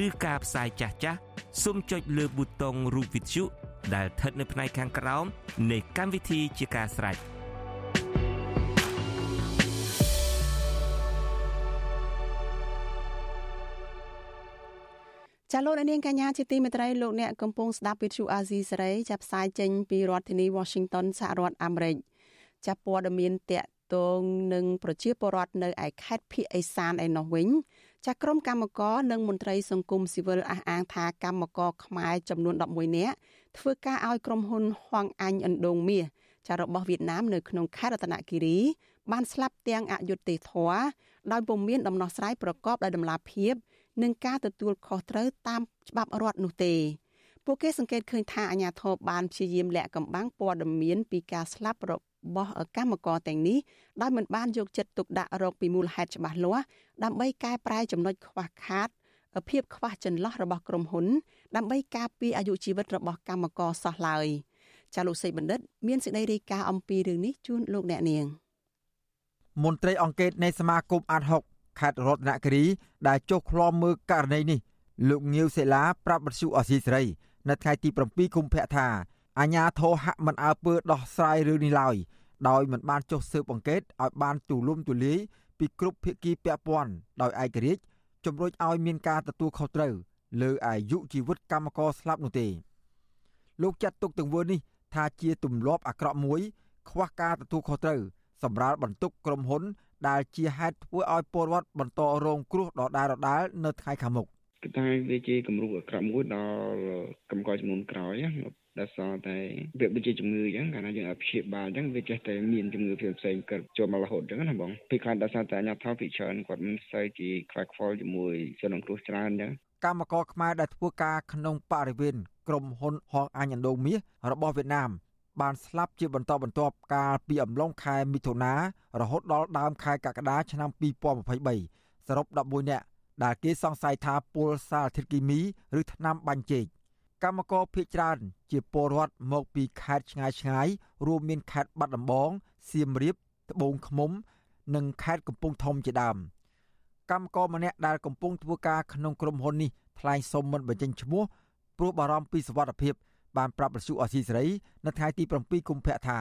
[SPEAKER 13] ឬការផ្សាយចាស់ចាស់សូមចុចលើប៊ូតុងរូប Vithu ដែលស្ថិតនៅផ្នែកខាងក្រោមនៃកម្មវិធីជាការស្រេច។
[SPEAKER 1] ចាលោកនាងកញ្ញាជាទីមេត្រីលោកអ្នកកំពុងស្ដាប់វិទ្យុអាស៊ីសេរីចាប់ផ្សាយចេញពីរដ្ឋធានី Washington សហរដ្ឋអាមេរិកចាប់ព័ត៌មានតកតងនឹងប្រជាពលរដ្ឋនៅឯខេត្តភៀកអេសានឯណោះវិញ ចាក្រុមកម្មករនិងមន្ត្រីសង្គមស៊ីវិលអះអាងថាកម្មករខ្មែរចំនួន11នាក់ធ្វើការឲ្យក្រុមហ៊ុនហွងអញឥណ្ឌូងមាសចារបស់វៀតណាមនៅក្នុងខេត្តរតនគិរី បានស្លាប់ទាំងអយុត្តិធម៌ដោយពុំមានដំណោះស្រាយប្រកបដោយតម្លាភាពនិងការទទួលខុសត្រូវតាមច្បាប់រដ្ឋនោះទេពួកគេសង្កេតឃើញថាអាញាធរបានព្យាយាមលាក់កំបាំងព័ត៌មានពីការស្លាប់ របស់កម្មករទាំងនេះដោយមិនបានយកចិត្តទុកដាក់រកពីមូលហេតុច្បាស់លាស់ដើម្បីកែប្រែចំណុចខ្វះខាតភាពខ្វះចន្លោះរបស់ក្រុមហ៊ុន ដើម្បីការពារអាយុជីវិតរបស់កម្មករសោះឡើយចាលោកសីបណ្ឌិត មានសេចក្តីរាយការណ៍អំពីរឿងនេះជូនលោកអ្នកនាង
[SPEAKER 14] មន្ត្រីអង្គការនៃសមាគមអាត់ហុកខេត្តរតនគិរីដែលចុះឃ្លាំមើលករណីនេះលោកងាវសេឡាប្រាប់បទសុអសីសេរី នៅថ្ងៃទី7កុម្ភៈថា អាញាធរហាក់មិនអើពើដោះស្រាយរឿងនេះឡើយដោយមិនបានចុះស៊ើបអង្កេតឲ្យបានទូលំទូលាយពីគ្រប់ភាគីពាក់ព័ន្ធដោយឯករាជ្យជំរុញឲ្យមានការទទួលខុសត្រូវលើអាយុជីវិតកម្មករស្លាប់នោះទេលោកចាត់ទុកទង្វើនេះថាជាទម្លាប់អាក្រក់មួយ ខ្វះការទទួលខុសត្រូវសម្រាប់បន្ទុកក្រុមហ៊ុន ដែលជាហេតុធ្វើឲ្យពលរដ្ឋបន្តរងគ្រោះដដែលដដែលនៅថ្ងៃខាងមុខ
[SPEAKER 15] គឺតែវាជាគំរូអាក្រក់មួយដល់កម្មករចំនួនក្រោយ ដែលសល់តែវាដូចជាជំងឺអញ្ចឹងកាលណាយើងឲ្យព្យាបាលអញ្ចឹងវាចេះតែមានជំងឺផ្សេងៗកើតចូលមករហូតអញ្ចឹងណាបងពីខ្លះដោយសារតែអាញាធិបតេយ្យច្រើនគាត់មិនសូវជាខ្វាយខ្វល់ជាមួយជនរងគ្រោះច្រើនអញ្ចឹង
[SPEAKER 14] កម្មករខ្មែរដែលធ្វើការក្នុងបរិវេណក្រុមហ៊ុនហងអាញអណ្ដូងមាសរបស់វៀតណាមបានស្លាប់ជាបន្តបន្ទាប់កាលពីអំឡុងខែមិថុនារហូតដល់ដើមខែកក្កដាឆ្នាំ2023សរុប11នាក់ដែលគេសង្ស័យថាពុលសារធាតុគីមី ឬថ្នាំបាញ់ចេក កម្មករភៀសច្រើន ជាពលរដ្ឋមកពីខេត្តឆ្ងាយឆ្ងាយរួមមានខេត្តបាត់ដំបងសៀមរាបត្បូងឃ្មុំ និងខេត្តកំពង់ធំជាដើមកម្មករម្នាក់ដែលកំពុងធ្វើការក្នុងក្រុមហ៊ុននេះថ្លែងសុំមិនបញ្ចេញឈ្មោះព្រោះបារម្ភពីសុវត្ថិភាពបានប្រាប់បទសុអសីសេរីនៅថ្ងៃទី7កុម្ភៈថា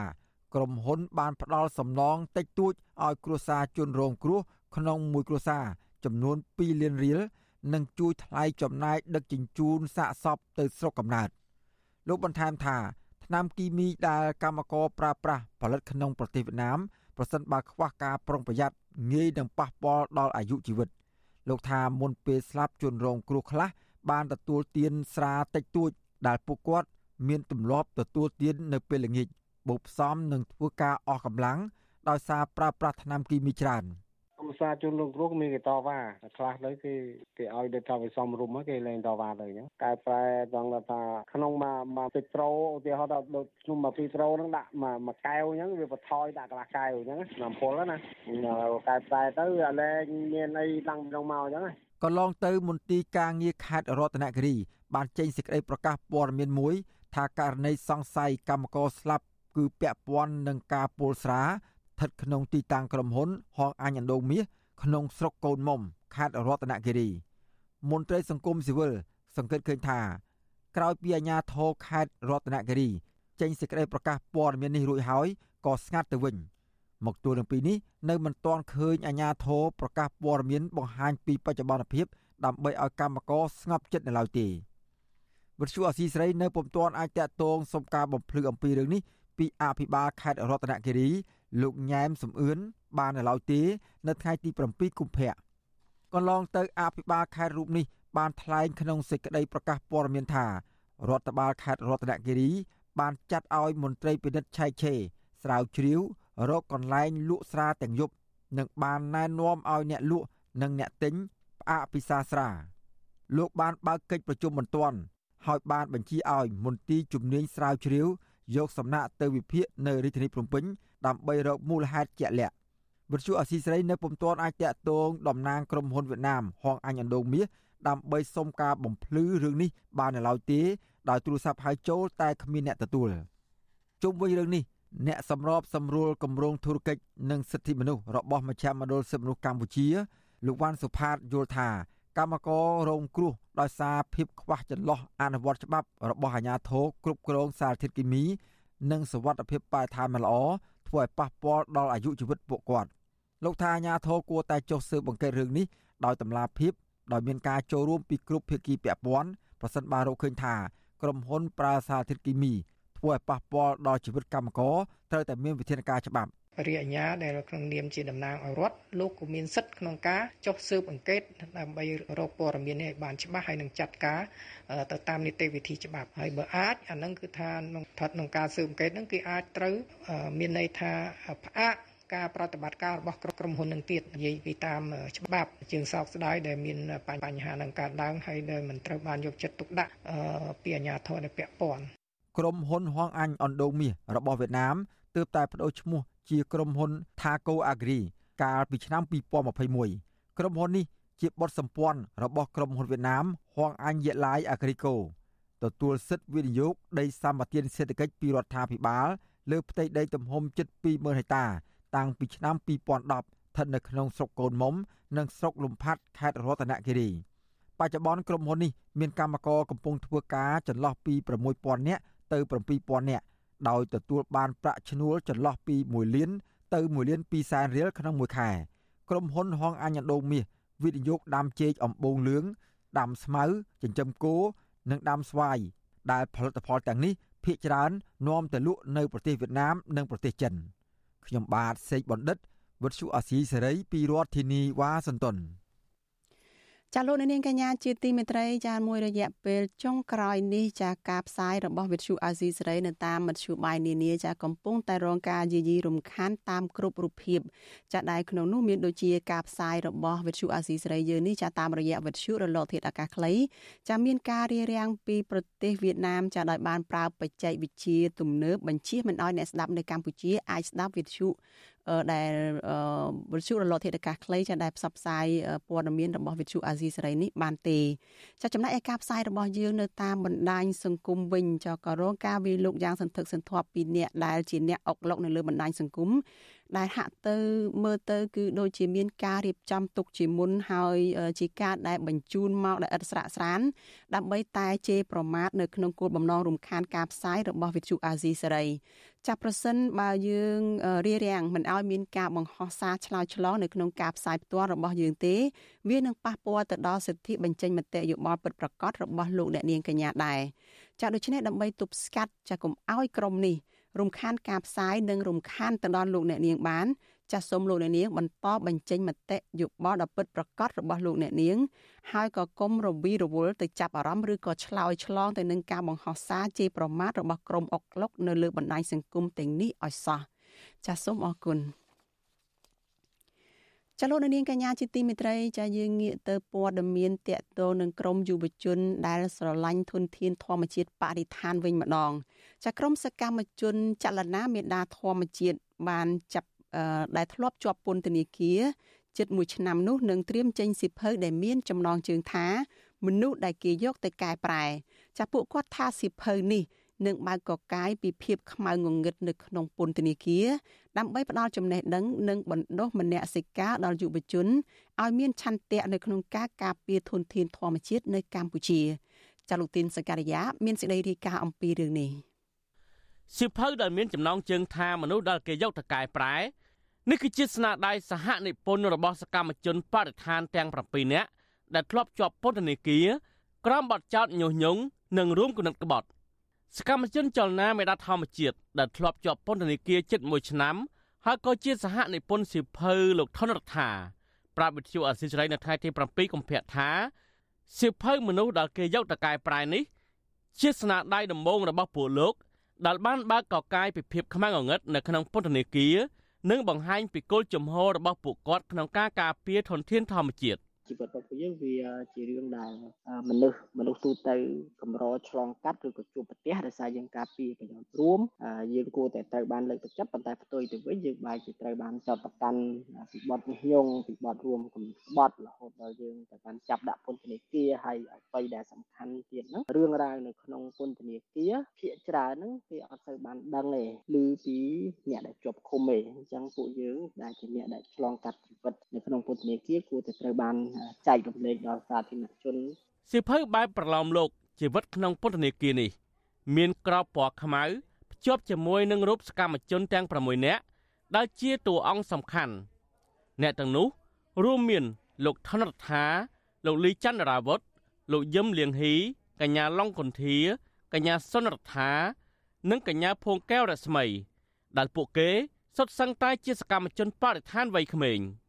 [SPEAKER 14] ក្រុមហ៊ុនបានផ្ដល់សំណងតិចតួចឲ្យគ្រួសារជនរងគ្រោះក្នុងមួយគ្រួសារចំនួន2លានរៀល និងជួយថ្លៃចំណាយដឹកជញ្ជូនសាកសពទៅស្រុកកំណើតលោកបន្ថែមថាថ្នាំគីមីដែលកម្មករប្រើប្រាស់ផលិតក្នុងប្រទេសវៀតណាមប្រសិនបើខ្វះការប្រុងប្រយ័ត្នងាយនឹងប៉ះពាល់ដល់អាយុជីវិត លោកថាមុនពេលស្លាប់ជនរងគ្រោះខ្លះបានទទួលទានស្រាតិចតួចដែលពួកគាត់មានទម្លាប់ទទួលទាននៅពេលល្ងាចបូកផ្សំនឹងធ្វើការអស់កម្លាំងដោយសារប្រើប្រាស់ថ្នាំគីមីច្រើន។
[SPEAKER 16] ឧស្សាហជនរងគ្រោះមានគេតវ៉ាខ្លះទៅគេគេឲ្យដូចថាវាសំរុំគេលែងតវ៉ាទៅអញ្ចឹងកែប្រែត្រង់ថាក្នុងមួយមួយពីប្រូឧទាហរណ៍ដូចខ្ញុំមកពីប្រូហ្នឹងដាក់មួយមួយកែវអញ្ចឹងវាបន្ថយដាក់កន្លះកែវអញ្ចឹងឆ្នាំពលណាកែប្រែទៅវាលែងមានអីតាំងពីក្នុងមកអញ្ចឹង
[SPEAKER 14] កន្លងទៅមន្ទីរការងារខេត្តរតនគិរីបានចេញសេចក្តីប្រកាសព័ត៌មានមួយថាករណីសង្ស័យកម្មករស្លាប់គឺពាក់ព័ន្ធនឹងការពុលស្រាស្ថិតក្នុងទីតាំងក្រុមហ៊ុនហងអញអណ្ដូងមាសក្នុងស្រុកកូនមុំខេត្តរតនគិរីមន្ត្រីសង្គមស៊ីវិលសង្កេតឃើញថាក្រោយពីអាជ្ញាធរខេត្តរតនគិរីចេញសេចក្តីប្រកាសព័ត៌មាននេះរួចហើយក៏ស្ងាត់ទៅវិញ មកទល់នឹងពេលនេះនៅមិនទាន់ឃើញអាជ្ញាធរប្រកាសព័ត៌មានបង្ហាញពីបច្ចុប្បន្នភាពដើម្បីឲ្យកម្មករស្ងប់ចិត្តនៅឡើយទេវិទ្យុអសីស្រីនៅពុំទាន់អាចតាក់ទងសុំការបំភ្លឺអំពីរឿងនេះពីអភិបាលខេត្តរតនគិរី លោកញ៉ែមសំអឿនបាននៅឡើយទេ នៅថ្ងៃទី7កុម្ភៈកន្លងទៅអភិបាលខេត្តរូបនេះបានថ្លែងក្នុងសេចក្តីប្រកាសព័ត៌មានថារដ្ឋបាលខេត្តរតនគិរី បានចាត់ឲ្យមន្ត្រីពិនិត្យឆែកឆេរស្រាវជ្រាវរកកន្លែងលក់ស្រាទាំងយប់និងបានណែនាំឲ្យអ្នកលក់និងអ្នកទិញផ្អាកពិសាស្រាលោកបានបើកកិច្ចប្រជុំបន្ទាន់ហើយបានបញ្ជាឲ្យមន្ទីរជំនាញស្រាវជ្រាវ យកសំណាក់ទៅវិភាគនៅរាជធានីភ្នំពេញដើម្បីរកមូលហេតុជាក់លាក់វិទ្យុអស៊ីសេរីនៅពុំទាន់អាចតាក់ទងតំណាងក្រុមហ៊ុនវៀតណាមហងអញអណ្ដូងមាសដើម្បីសុំការបំភ្លឺរឿងនេះបាននៅឡើយទេដោយទូរស័ព្ទហៅចូលតែគ្មានអ្នកទទួលជុំវិញរឿងនេះអ្នកសម្របសម្រួលគម្រោងធុរកិច្ចនិងសិទ្ធិមនុស្សរបស់មជ្ឈមណ្ឌលសិទ្ធិមនុស្សកម្ពុជាលោកវ៉ាន់សុផាតយល់ថា កម្មកររងគ្រោះដោយសារភាពខ្វះចន្លោះអនុវត្តច្បាប់របស់អាជ្ញាធរគ្រប់គ្រងសារធាតុគីមី និងសវត្ថិភាពបរិស្ថានមិនល្អធ្វើឲ្យប៉ះពាល់ដល់អាយុជីវិតពួកគាត់លោកថាអាញាធរគួរតែចុះស៊ើបអង្កេតរឿងនេះដោយតម្លាភាពដោយមានការចូលរួមពីគ្រប់ភាគីពាក់ព័ន្ធប្រសិនបើរកឃើញថាក្រុមហ៊ុនប្រើសារធាតុគីមីធ្វើឲ្យប៉ះពាល់ដល់ជីវិតកម្មករត្រូវតែមានវិធានការច្បាប់
[SPEAKER 17] រាជអាជ្ញាដែលក្នុងនាមជាតំណាងឲ្យរដ្ឋលោកក៏មានសិទ្ធិក្នុងការចុះស៊ើបអង្កេតដើម្បីរកព័ត៌មាននេះឲ្យបានច្បាស់ហើយនឹងចាត់ការទៅតាមនីតិវិធីច្បាប់ហើយបើអាចអានឹងគឺថាក្នុងស្ថិតក្នុងការស៊ើបអង្កេតនឹងគឺអាចត្រូវមានន័យថាផ្អាកការប្រតិបត្តិការរបស់ក្រុមហ៊ុននឹងទៀតនិយាយពីតាមច្បាប់ជាងសោកស្ដាយដែលមានបញ្ហានឹងកើតឡើងហើយដែលមិនត្រូវបានយកចិត្តទុកដាក់ពីអាជ្ញាធរដែលពាក់ព័ន្ធ
[SPEAKER 14] ក្រុមហ៊ុនហងអញអណ្ដូងមាសរបស់វៀតណាមទើបតែបដូរឈ្មោះ ជាក្រុមហ៊ុន Thaco Agri កាលពីឆ្នាំ2021ក្រុមហ៊ុននេះជាបុតសម្ព័ន្ធរបស់ក្រុមហ៊ុនវៀតណាមហងអញយេឡាយ Agrico ទទួលសិទ្ធិវិនិយោគដីសម្បត្តិសេដ្ឋកិច្ចពីរដ្ឋាភិបាល លើផ្ទៃដីទំហំជិត20000ហិកតា តាំងពីឆ្នាំ2010ស្ថិតនៅក្នុងស្រុកកូនមុំនិងស្រុកលំផាត់ខេត្តរតនគិរីបច្ចុប្បន្នក្រុមហ៊ុននេះមានកម្មករកំពុងធ្វើការចន្លោះពី6000នាក់ទៅ7000នាក់ ដោយទទួលបានប្រាក់ឈ្នួលចន្លោះពី1លានទៅ1លាន2សែនរៀលក្នុងមួយខែក្រុមហ៊ុនហងអញ្ញដូងមាសវិនិយោគដាំចេកអំបូងលឿងដាំស្មៅចិញ្ចឹមគោនិងដាំស្វាយដែលផលិតផលទាំងនេះភ ieck ច្រើននាំទៅលក់នៅប្រទេសវៀតណាមនិងប្រទេសចិនខ្ញុំបាទសេកបណ្ឌិតវុទ្ធុអាស៊ីសេរីពីរដ្ឋធានីវ៉ាស៊ីនតោន
[SPEAKER 1] ចាលោកនាងកញ្ញាជាទីមេត្រីចាមួយរយៈពេលចុងក្រោយនេះចាការផ្សាយរបស់វិទ្យុអាស៊ីសេរីនៅតាមមធ្យោបាយនានាចាកំពុងតែរងការយាយីរំខានតាមគ្រប់រូបភាពចាដែលក្នុងនោះមានដូចជាការផ្សាយរបស់វិទ្យុអាស៊ីសេរីយើងនេះចាតាមរយៈវិទ្យុរលកធាតុអាកាសខ្លីចាមានការរារាំងពីប្រទេសវៀតណាមចាដោយបានប្រើបច្ចេកវិទ្យាទំនើបបញ្ជាមិនឲ្យអ្នកស្ដាប់នៅកម្ពុជាអាចស្ដាប់វិទ្យុដែលវិទ្យុរលកធាតុអាកាសខ្លីចាដែលផ្សព្វផ្សាយព័ត៌មានរបស់វិទ្យុអាស៊ីសេរីនេះបានទេចាចំណែកឯការផ្សាយរបស់យើងនៅតាមបណ្ដាញសង្គមវិញចាក៏រងការវាយលុកយ៉ាងសន្ធឹកសន្ធាប់ពីអ្នកដែលជាអ្នកអុកឡុកនៅលើបណ្ដាញសង្គម ដែលហាក់ទៅមើលទៅ គឺដូចជាមានការរៀបចំទុកជាមុនហើយជាការដែលបញ្ជូនមកដែលឥតស្រាកស្រានដើម្បីតែជេរប្រមាថនៅក្នុងគោលបំណងរំខានការផ្សាយរបស់វិទ្យុអាស៊ីសេរីចាប់ប្រសិនបើយើងរៀបរៀងមិនឲ្យមានការបង្ហោះសារឆ្លោយឆ្លងនៅក្នុងការផ្សាយផ្ទាល់របស់យើងទេ វានឹងប៉ះពាល់ទៅដល់សិទ្ធិបញ្ចេញមតិយោបល់ពិតប្រាកដរបស់លោកអ្នកនាងកញ្ញាដែរចាដូច្នេះដើម្បីទប់ស្កាត់ចាកុំឲ្យក្រុមនេះ រំខានការផ្សាយនិងរំខានទៅដល់លោកអ្នកនាងបានចាសសូមលោកអ្នកនាងបន្តបញ្ចេញមតិយោបល់ដ៏ពិតប្រាកដរបស់លោកអ្នកនាងហើយក៏គុំរវីរវល់ទៅចាប់អារម្មណ៍ឬក៏ឆ្លោយឆ្លងទៅនឹងការបង្ហោះសារជេរប្រមាថរបស់ក្រុមអុកឡុកនៅលើបណ្ដាញសង្គមទាំងនេះឲ្យសោះចាសសូមអរគុណចលនានាងកញ្ញាជាទីមេត្រីចាយើងងាកទៅព័ត៌មានតកតនឹងក្រមយុវជន ដែលស្រឡាញ់ធនធានធម្មជាតិបរិស្ថានវិញម្ដង ចាក្រមសកម្មជនចលនាមេដាធម្មជាតិបានចាប់ដែលធ្លាប់ជាប់ពន្ធនាគារជិត1ឆ្នាំនោះនឹងត្រៀមចេញសិភៅដែលមានចំណងជើងថាមនុស្សដែលគេយកទៅកែប្រែចាពួកគាត់ថាសិភៅនេះនឹងបើកកកាយពីភាពខ្មៅងងឹតនៅក្នុងពន្ធនាគារដើម្បីផ្ដល់ចំណេះដឹងនិងបណ្ដុះមនសិការដល់យុវជនឲ្យមានឆន្ទៈនៅក្នុងការការពារធនធានធម្មជាតិនៅកម្ពុជា ចាលូទីនសការីយ៉ាមានសេចក្តីរាយការណ៍អំពីរឿងនេះ
[SPEAKER 18] សិភៅដែលមានចំណងជើងថាមនុស្សដែលគេយកទៅកែប្រែនេះគឺជាស្នាដៃសហនិពន្ធរបស់សកម្មជនបរិស្ថានទាំង7នាក់ដែលធ្លាប់ជាប់ពន្ធនាគារក្រោមបទចោទញុះញង់និងរួមគំនិតក្បត់សកម្មជនចលនាមេដាធម្មជាតិដែលធ្លាប់ជាប់ពន្ធនាគារជិត1ឆ្នាំហើយក៏ជាសហនិពន្ធសិភៅលោកថនរដ្ឋាប្រាប់វិទ្យុអសិរ័យនៅថ្ងៃទី7កុម្ភៈថាសិភៅមនុស្សដែលគេយកតកែប្រែនេះជាស្នាដៃដំបូងរបស់ពួកលោក ដែលបានបើកកកាយពីភាពខ្មាំងងងឹតនៅក្នុងពន្ធនាគារនិងបង្ហាញពីគោលជំហររបស់ពួកគាត់ក្នុងការការពារធនធានធម្មជាតិ
[SPEAKER 19] ជីវិតរបស់ពួកយើងវាជារឿងដែលមនុស្សមនុស្សទូទៅកម្រឆ្លងកាត់ឬក៏ជួបប្រទះដោយសារយើងការពារប្រយោជន៍រួមយើងគួរតែត្រូវបានលើកទឹកចិត្តប៉ុន្តែផ្ទុយទៅវិញយើងបែរជាត្រូវបានចោទប្រកាន់ពីបទញុះញង់ពីបទរួមកំបត់រហូតដល់យើងទៅបានចាប់ដាក់ពន្ធនាគារហើយអ្វីដែលសំខាន់ទៀតហ្នឹងរឿងរ៉ាវនៅក្នុងពន្ធនាគារភាគច្រើនហ្នឹងគេអត់ទៅបានដឹងទេឬពីអ្នកដែលជាប់ឃុំទេអញ្ចឹងពួកយើងដែលជាអ្នកដែលឆ្លងកាត់ជីវិតនៅក្នុងពន្ធនាគារគួរតែត្រូវបានចែករំលែកដល់សាធារណជន
[SPEAKER 18] សៀវភៅបែបប្រឡោមលោកជីវិតក្នុងពន្ធនាគារនេះ មានក្របពណ៌ខ្មៅភ្ជាប់ជាមួយនឹងរូបសកម្មជនទាំង6នាក់ដែលជាតួអង្គសំខាន់អ្នកទាំងនោះរួមមានលោកថនរដ្ឋាលោកលីច័ន្ទរាវុធលោកយឹមលៀងហ៊ីកញ្ញាឡុងកុនធាកញ្ញាសុនរដ្ឋានិងកញ្ញាភួងកែវរស្មីដែលពួកគេសុទ្ធសឹងតែជាសកម្មជនបរិស្ថានវ័យក្មេង។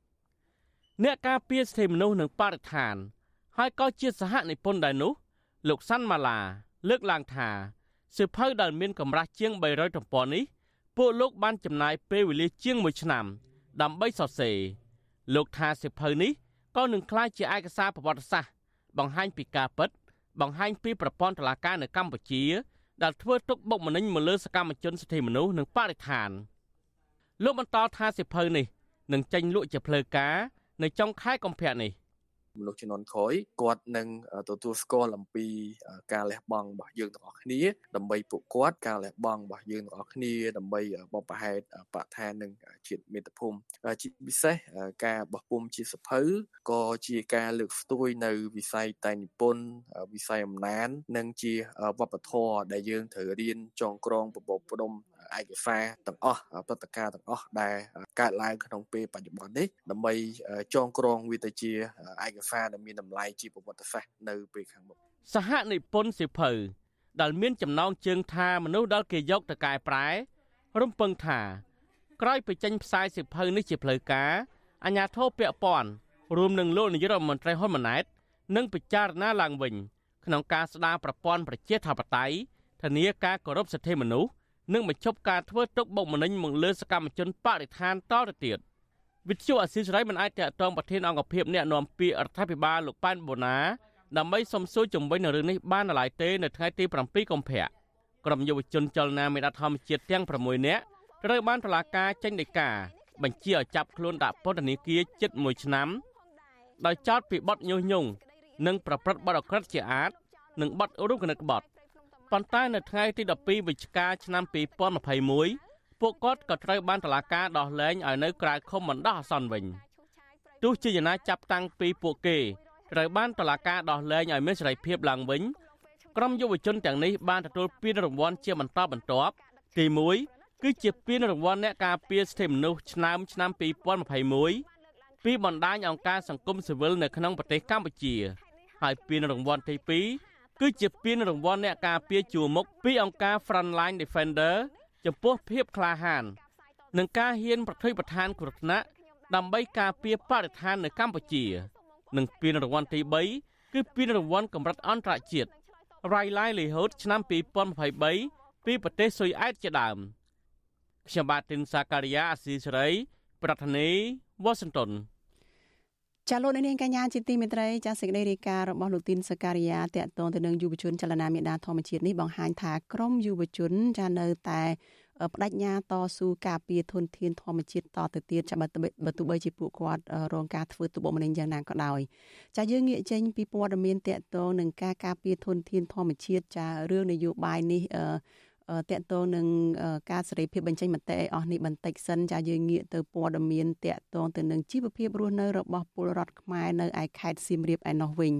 [SPEAKER 18] អ្នកការពារសិទ្ធិមនុស្សនិងបរិស្ថាន ហើយក៏ជាសហនិពន្ធដែរនោះ លោកសាន់ម៉ាឡា លើកឡើងថាសិភៅដែលមានកម្រាស់ជាង300ទំព័រនេះពួកលោកបានចំណាយពេលវេលាជាង1ឆ្នាំ ដើម្បីសរសេរលោកថាសិភៅនេះក៏នឹងក្លាយជាឯកសារប្រវត្តិសាស្ត្របង្ហាញពីការពិត បង្ហាញពីប្រព័ន្ធតុលាការនៅកម្ពុជា ដែលធ្វើទុកបុកម្នេញមកលើសកម្មជនសិទ្ធិមនុស្សនិងបរិស្ថានលោកបន្តថាសិភៅនេះនឹងចេញលក់ជាផ្លូវការ នៅចុងខែកុម្ភៈនេះ
[SPEAKER 20] មនុស្សជំនាន់ក្រោយគាត់នឹងទទួលស្គាល់អំពីការលះបង់របស់យើងទាំងអស់គ្នា ដើម្បីពួកគាត់ការលះបង់របស់យើងទាំងអស់គ្នាដើម្បីបបផែតបឋាននិងជាតិមាតុភូមិជាពិសេសការបោះពុំជាសភៅក៏ជាការលើកស្ទួយនៅវិស័យតែនិពន្ធវិស័យអំណាន និងជាវប្បធម៌ដែលយើងត្រូវរៀនចងក្រងប្រព័ន្ធផ្ដុំ ឯកសារទាំងអស់ព្រឹត្តិការណ៍ទាំងអស់ដែលកើតឡើងក្នុងពេលបច្ចុប្បន្ននេះដើម្បីចងក្រងវាទៅជាឯកសារដែលមានតម្លៃជាប្រវត្តិសាស្ត្រនៅពេលខាងមុខ
[SPEAKER 18] សហនិពន្ធសិភៅដែលមានចំណងជើងថាមនុស្សដែលគេយកទៅកែប្រែ រំពឹងថាក្រោយពីចេញផ្សាយសិភៅនេះជាផ្លូវការអាជ្ញាធរពាក់ព័ន្ធរួមនឹងលោកនាយករដ្ឋមន្ត្រីហ៊ុនម៉ាណែតនឹងពិចារណាឡើងវិញក្នុងការស្ដារប្រព័ន្ធប្រជាធិបតេយ្យធានាការគោរពសិទ្ធិមនុស្ស និងបញ្ឈប់ការធ្វើទុកបុកម្នេញមកលើសកម្មជនបរិស្ថានតទៅទៀតវិទ្យុអស៊ីសេរីមិនអាចតតងប្រធានអង្គភិបអ្នកណែនាំពាក្យរដ្ឋាភិបាលលោកប៉ែនបូណាដើម្បីសំសួរជំវិញនឹងរឿងនេះបាននៅឡើយទេនៅថ្ងៃទី7កុម្ភៈក្រុមយុវជនចលនាមេដាធម្មជាតិទាំង6នាក់ត្រូវបានតុលាការចេញដីកាបញ្ជាឲ្យចាប់ខ្លួនដាក់ពន្ធនាគារជិត1ឆ្នាំដោយចោទពីបទញុះញង់និងប្រព្រឹត្តបទអក្រិតជាអាតនិងបទរួមគណិតក្បត់ ប៉ុន្តែនៅថ្ងៃទី12វិច្ឆិកាឆ្នាំ2021ពួកគាត់ក៏ត្រូវបានតុលាការដោះលែងឲ្យនៅក្រៅឃុំបណ្ដោះអាសន្នវិញទោះជាយ៉ាងណាចាប់តាំងពីពួកគេត្រូវបានតុលាការដោះលែងឲ្យមានសេរីភាពឡើងវិញក្រុមយុវជនទាំងនេះបានទទួលពានរង្វាន់ជាបន្តបន្ទាប់ទី1គឺជាពានរង្វាន់អ្នកការពារសិទ្ធិមនុស្សឆ្នាំឆ្នាំ2021ពីបណ្ដាញអង្គការសង្គមស៊ីវិលនៅក្នុងប្រទេសកម្ពុជា ហើយពានរង្វាន់ទី2 គឺជាពានរង្វាន់អ្នកការពារជួរមុខពីអង្គការ Frontline Defender ចំពោះភាពក្លាហាន និងការហ៊ានប្រថុយប្រឋានគ្រោះថ្នាក់ដើម្បីការពារបរិស្ថាននៅកម្ពុជា និងពានរង្វាន់ទី3គឺពានរង្វាន់កម្រិតអន្តរជាតិ Rai Livelihood ឆ្នាំ2023ពីប្រទេសស៊ុយអែតជាដើមខ្ញុំបាទទីនសាការីយ៉ាអស៊ីសេរី ប្រធានីវ៉ាស៊ីនតោន
[SPEAKER 1] ចាលោកនាងកញ្ញាជាទីមេត្រីចាសេចក្តីរាយការណ៍របស់លោកទីនសការីយ៉ាតកតងទៅនឹងយុវជនចលនាមេដាធម្មជាតិនេះបង្ហាញថាក្រមយុវជនចានៅតែបដិញ្ញាតស៊ូការពារធនធានធម្មជាតិតទៅទៀតចាំបើទោះបីជាពួកគាត់រងការធ្វើទុកបុកម្នេញយ៉ាងណាក៏ដោយចាយើងងាកចេញពីព័ត៌មានតកតងនឹងការការពារធនធានធម្មជាតិចារឿងនយោបាយនេះ តកតងនឹងការសេរីភាពបញ្ចេញមតិឲ្យអស់នេះបន្តិចសិនចាយើងងាកទៅព័ត៌មានតកតងទៅនឹងជីវភាពរស់នៅរបស់ពលរដ្ឋខ្មែរនៅឯខេត្តសៀមរាបឯណោះវិញ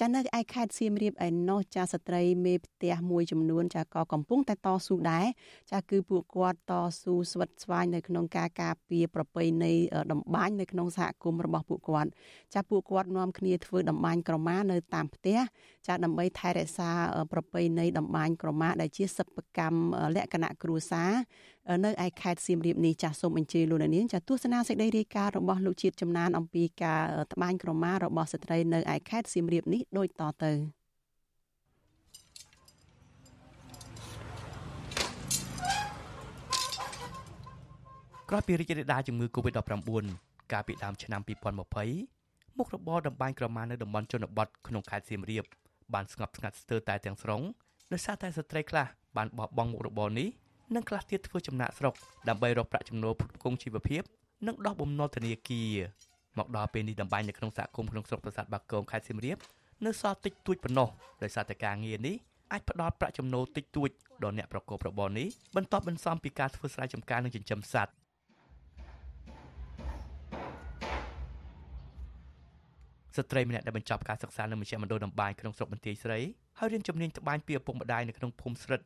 [SPEAKER 1] ចានៅឯខេត្តសៀមរាបឯណោះចាស្ត្រីមេផ្ទះមួយចំនួនចាក៏កំពុងតែតស៊ូដែរចាគឺពួកគាត់តស៊ូស្វិតស្វាញនៅក្នុងការការពារប្រពៃណីតម្បាញនៅក្នុងសហគមន៍របស់ពួកគាត់ចាពួកគាត់នាំគ្នាធ្វើតម្បាញក្រមានៅតាមផ្ទះចាដើម្បីថែរក្សាប្រពៃណីតម្បាញក្រមាដែលជាសិប្បកម្មលក្ខណៈគ្រួសារនៅឯខេត្តសៀមរាបនេះចាស់សូមអញ្ជើញលោកនាងចាទស្សនាសេចក្តីរាយការណ៍របស់លោកជាតិចំណានអំពីការត្បាញក្រមារបស់ស្ត្រីនៅឯខេត្តសៀមរាបនេះដូចតទៅ
[SPEAKER 21] ក្រោយពីរីករាលដាលជំងឺ Covid-19 កាលពីដើមឆ្នាំ2020មុខរបរតម្បាញក្រមានៅតំបន់ជនបទក្នុងខេត្តសៀមរាបបានស្ងប់ស្ងាត់ស្ទើរតែទាំងស្រុងដោយសារតែស្ត្រីខ្លះ បានបោះបង់មុខរបរនេះនិងខ្លះទៀតធ្វើចំណាក់ស្រុកដើម្បីរកប្រាក់ចំណូលផ្គត់ផ្គង់ជីវភាពនិងដោះបំណុលធនាគារមកដល់ពេលនេះតម្បាញនៅក្នុងសហគមន៍ក្នុងស្រុកប្រាសាទបាគងខេត្តសៀមរាបនៅសល់តិចតួចប៉ុណ្ណោះដោយសារតែការងារនេះអាចផ្ដល់ប្រាក់ចំណូលតិចតួចដល់អ្នកប្រកបរបរនេះបន្ទាប់បន្សំពីការធ្វើស្រែចម្ការនិងចិញ្ចឹមសត្វស្ត្រីម្នាក់ដែលបញ្ចប់ការសិក្សានៅមជ្ឈមណ្ឌលតម្បាញក្នុងស្រុកបន្ទាយស្រីហើយរៀនជំនាញត្បាញពីឪពុកម្ដាយនៅក្នុងភូមិស្រិត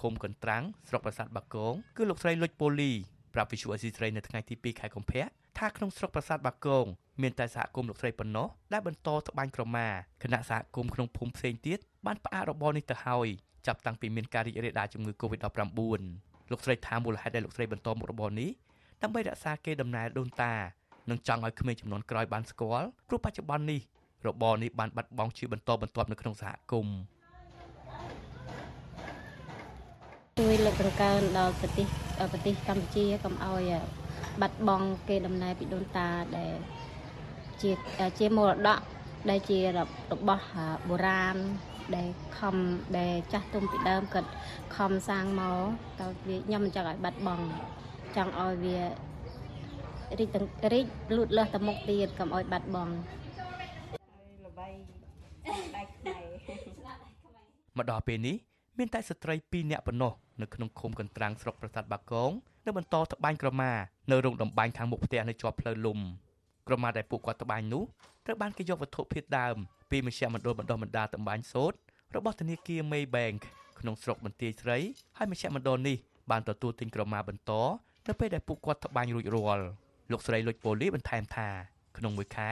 [SPEAKER 21] ឃុំកន្ត្រាំងស្រុកប្រាសាទបាគងគឺលោកស្រីលុចពូលីប្រាប់វិសុអេស៊ីស្រីនៅថ្ងៃទី2ខែកុម្ភៈថាក្នុងស្រុកប្រាសាទបាគងមានតែសហគមន៍លោកស្រីប៉ុណ្ណោះដែលបន្តត្បាញក្រមាគណៈសហគមន៍ក្នុងភូមិផ្សេងទៀតបានផ្អាករបរនេះទៅហើយចាប់តាំងពីមានការរីករាលដាលជំងឺ Covid-19 លោកស្រីថាមូលហេតុដែលលោកស្រីបន្តមុខរបរនេះដើម្បីរក្សាកេរដំណែលដូនតានិងចង់ឲ្យក្មេងចំនួនក្រោយបានស្គាល់ព្រោះបច្ចុប្បន្ននេះរបរនេះបានបាត់បង់ជាបន្តបន្ទាប់នៅក្នុងសហគមន៍
[SPEAKER 22] ជួយលើកដង្កើងដល់ប្រទេសប្រទេសកម្ពុជាកុំឲ្យបាត់បង់គេដំណើរពីដូនតាដែលជាជាមរតកដែលជារបស់បុរាណដែលខំដែលចាស់ទុំពីដើមគាត់ខំសាងមកតើវាខ្ញុំមិនចង់ឲ្យបាត់បង់ចង់ឲ្យវារីករីកលូតលាស់ទៅមុខទៀតកុំឲ្យបាត់បង់
[SPEAKER 21] ល្បីដៃខ្មែរមកដល់ពេលនេះ មានតែស្ត្រី2នាក់ប៉ុណ្ណោះនៅក្នុងឃុំកន្ត្រាំងស្រុកប្រាសាទបាគងនៅបន្តត្បាញក្រមានៅរោងតម្បាញខាងមុខផ្ទះនៅជាប់ផ្លូវលំក្រមាដែលពួកគាត់ត្បាញនោះត្រូវបានគេយកវត្ថុធាតុដើមពីមជ្ឈមណ្ឌលបណ្ដុះបណ្ដាលតម្បាញសូត្ររបស់ធនាគារ Maybank ក្នុងស្រុកបន្ទាយស្រីហើយមជ្ឈមណ្ឌលនេះបានទទួលទិញក្រមាបន្តនៅពេលដែលពួកគាត់ត្បាញរួចរាល់លោកស្រីលុចប៉ូលីបន្ថែមថាក្នុងមួយខែ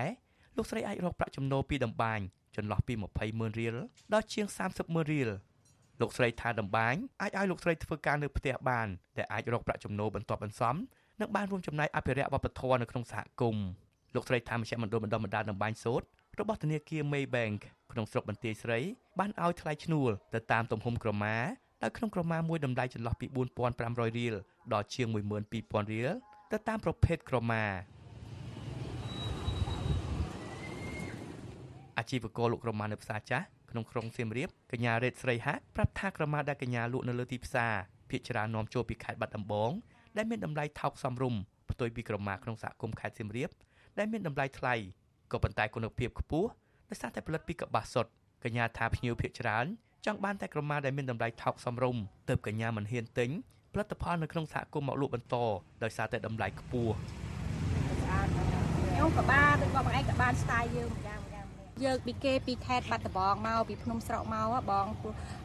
[SPEAKER 21] លោកស្រីអាចរកប្រាក់ចំណូលពីតម្បាញចន្លោះពី20ម៉ឺនរៀលដល់ជាង30ម៉ឺនរៀល លោកស្រីថាដំបាញអាចឲ្យលោកស្រីធ្វើការនៅផ្ទះបានដែលអាចរកប្រាក់ចំណូលបន្ទាប់បន្សំនិងបានរួមចំណែកអភិរក្សវប្បធម៌នៅក្នុងសហគមន៍លោកស្រីថាមជ្ឈមណ្ឌលបណ្ដុះបណ្ដាលដំបាញសូត្ររបស់ធនាគារ Maybank ក្នុងស្រុកបន្ទាយស្រី បានឲ្យថ្លៃឈ្នួលទៅតាមទំហំក្រមាដោយក្នុងក្រមាមួយតម្លៃចន្លោះពី4500រៀលដល់ជាង12000រៀលទៅតាមប្រភេទក្រមាអាជីវករលក់ក្រមានៅផ្សារចាស់ ក្នុងក្រុងសៀមរាបកញ្ញារ៉េតស្រីហាក់ប្រាប់ថាក្រមាដែលកញ្ញាលក់នៅលើទីផ្សារភាគច្រើននាំចូលពីខេត្តបាត់ដំបងដែលមានតម្លៃថោកសមរម្យផ្ទុយពីក្រមាក្នុងសហគមន៍ខេត្តសៀមរាបដែលមានតម្លៃថ្លៃក៏ប៉ុន្តែគុណភាពខ្ពស់ដោយសារតែផលិតពីកប្បាសសុទ្ធកញ្ញាថាភ្ញៀវភាគច្រើនចង់បានតែក្រមាដែលមានតម្លៃថោកសមរម្យទើបកញ្ញាមិនហ៊ានទិញផលិតផលនៅក្នុងសហគមន៍មកលក់បន្តដោយសារតែតម្លៃខ្ពស់
[SPEAKER 23] ខ្ញុំក៏បានដូចបងឯងក៏បានស្ទាយយើងម្យ៉ាង យើងពីគេពីខេត្តបាត់ដំបងមកពីភ្នំស្រកមកបង